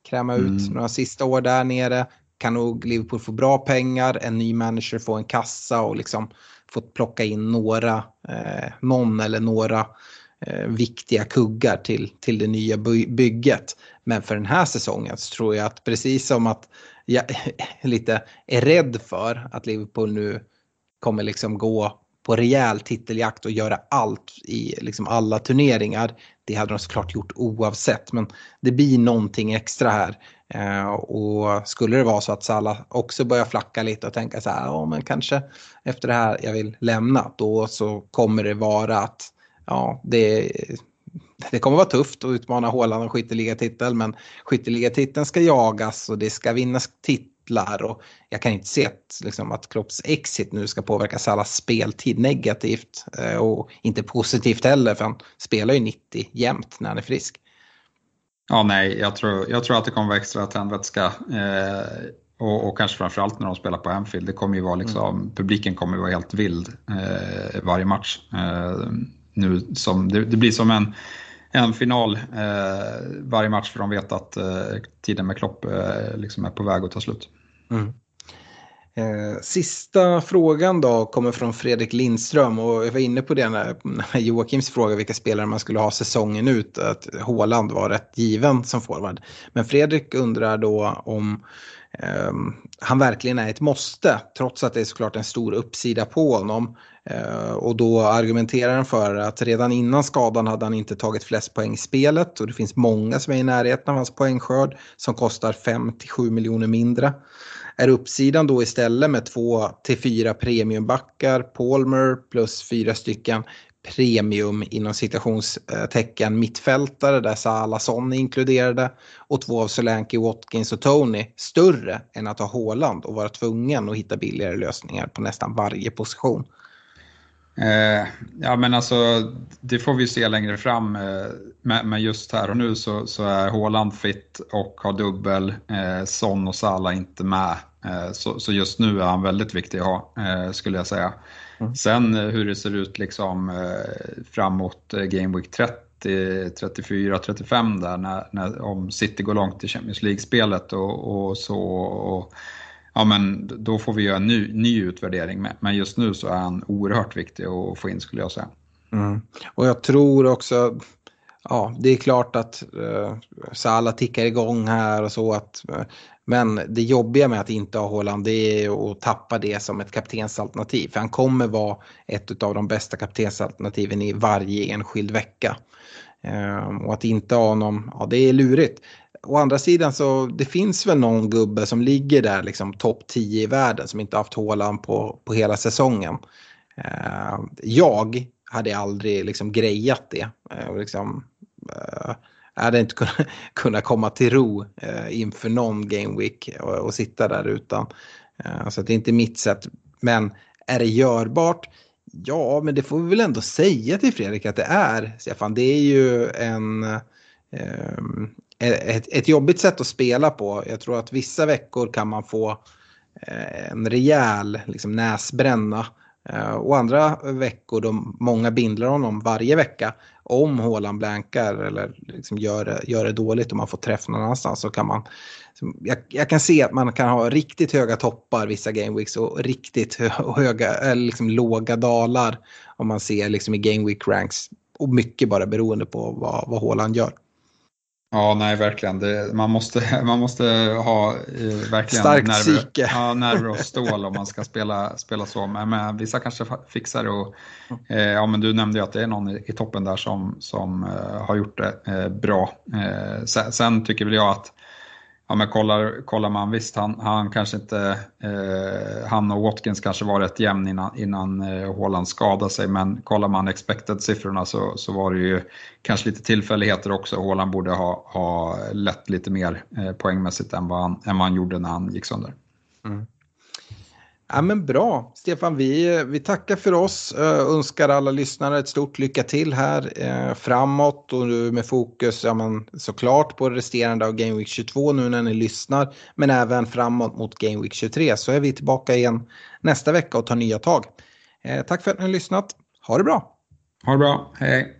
Kräma ut mm. några sista år där nere. Kan nog Liverpool få bra pengar, en ny manager få en kassa och liksom få plocka in några, eh, någon eller några eh, viktiga kuggar till, till det nya by bygget. Men för den här säsongen så tror jag att precis som att jag [LAUGHS] lite är rädd för att Liverpool nu kommer liksom gå på rejäl titeljakt och göra allt i liksom alla turneringar. Det hade de såklart gjort oavsett men det blir någonting extra här. Eh, och skulle det vara så att Salah också börjar flacka lite och tänka så här, ja men kanske efter det här jag vill lämna, då så kommer det vara att ja, det, det kommer vara tufft att utmana Håland om skytteligatiteln men skytteligatiteln ska jagas och det ska vinnas titlar och jag kan inte se att, liksom, att Klopps exit nu ska påverka Salas speltid negativt eh, och inte positivt heller för han spelar ju 90 jämt när han är frisk. Ja, nej, jag tror, jag tror att det kommer vara extra tändvätska. Eh, och, och, kanske framförallt när de spelar på Anfield. Det kommer ju vara liksom, mm. Publiken kommer ju vara helt vild eh, varje match. Eh, nu som, det, det, blir som en en final eh, varje match för de vet att eh, tiden med Klopp eh, liksom är på väg att ta slut. Mm. Eh, sista frågan då kommer från Fredrik Lindström och jag var inne på det när, när Joakims fråga vilka spelare man skulle ha säsongen ut, att Håland var rätt given som forward. Men Fredrik undrar då om eh, han verkligen är ett måste, trots att det är såklart en stor uppsida på honom. Eh, och då argumenterar han för att redan innan skadan hade han inte tagit flest poäng i spelet och det finns många som är i närheten av hans poängskörd som kostar 5-7 miljoner mindre. Är uppsidan då istället med 2-4 premiumbackar, Palmer plus fyra stycken premium inom citationstecken eh, mittfältare där Salasson är inkluderade och två av Solanke, Watkins och Tony större än att ha Håland och vara tvungen att hitta billigare lösningar på nästan varje position. Eh, ja men alltså det får vi se längre fram. Eh, men, just här och nu så, så är Håland fit och har dubbel. Eh, Son och Sala inte med. Eh, så, så, just nu är han väldigt viktig att ha eh, skulle jag säga. Mm. Sen eh, hur det ser ut liksom framåt Game Week 30, 34, 35 där när, när, om City går långt i Champions League-spelet och, och så. Och, ja, men då får vi göra en ny, ny utvärdering. Men just nu så är han oerhört viktig att få in skulle jag säga. Mm. Och jag tror också, ja det är klart att uh, Salah tickar igång här och så att uh, men det jobbiga med att inte ha Haaland det är att tappa det som ett kaptensalternativ. För han kommer vara ett av de bästa kaptensalternativen i varje enskild vecka. Ehm, och att inte ha honom, ja det är lurigt. Å andra sidan så det finns väl någon gubbe som ligger där liksom topp 10 i världen som inte haft Haaland på, på hela säsongen. Ehm, jag hade aldrig liksom grejat det. Eh, liksom, eh, jag hade inte kunnat, [LAUGHS] kunnat komma till ro eh, inför någon game week eh, och, och sitta där utan. Uh, så det är inte mitt sätt. Men är det görbart? Ja, men det får vi väl ändå säga till Fredrik att det är, Stefan. Det är ju en, eh, ett, ett jobbigt sätt att spela på. Jag tror att vissa veckor kan man få en rejäl liksom, näsbränna. Eh, och andra veckor då många bindlar honom varje vecka. Om Håland blankar eller liksom gör, gör det dåligt och man får träff någon annanstans så kan man jag, jag, kan se att man kan ha riktigt höga toppar vissa gameweeks och riktigt höga, eller liksom låga dalar om man ser liksom i gameweek ranks. Och mycket bara beroende på vad, vad Håland gör. Ja, nej verkligen. Det, man, måste, [LAUGHS] man måste ha eh, verkligen Starkt nerver, ja, nerver och [LAUGHS] stål om man ska spela, spela så. Men, men vissa kanske fixar det. Och, eh, ja, men du nämnde ju att det är någon i, i toppen där som, som eh, har gjort det eh, bra. Eh, sen, sen, tycker väl jag att ja, men kollar, kollar man, visst han, han kanske inte, eh, han och Watkins kanske var rätt jämn innan, innan eh, Haaland skadade sig, men kollar man expected-siffrorna så, så var det ju kanske lite tillfälligheter också. Haaland borde ha, ha lett lite mer eh, poängmässigt än vad, han, än vad han gjorde när han gick sönder. Mm. Ja, men bra, Stefan. Vi, vi tackar för oss. Eh, önskar alla lyssnare ett stort lycka till här eh, framåt och nu med fokus ja, men, såklart på resterande av Game Week 22 nu när ni lyssnar. Men även framåt mot Game Week 23 så är vi tillbaka igen nästa vecka och tar nya tag. Eh, tack för att ni har lyssnat. Ha det bra. Ha det bra. Hej.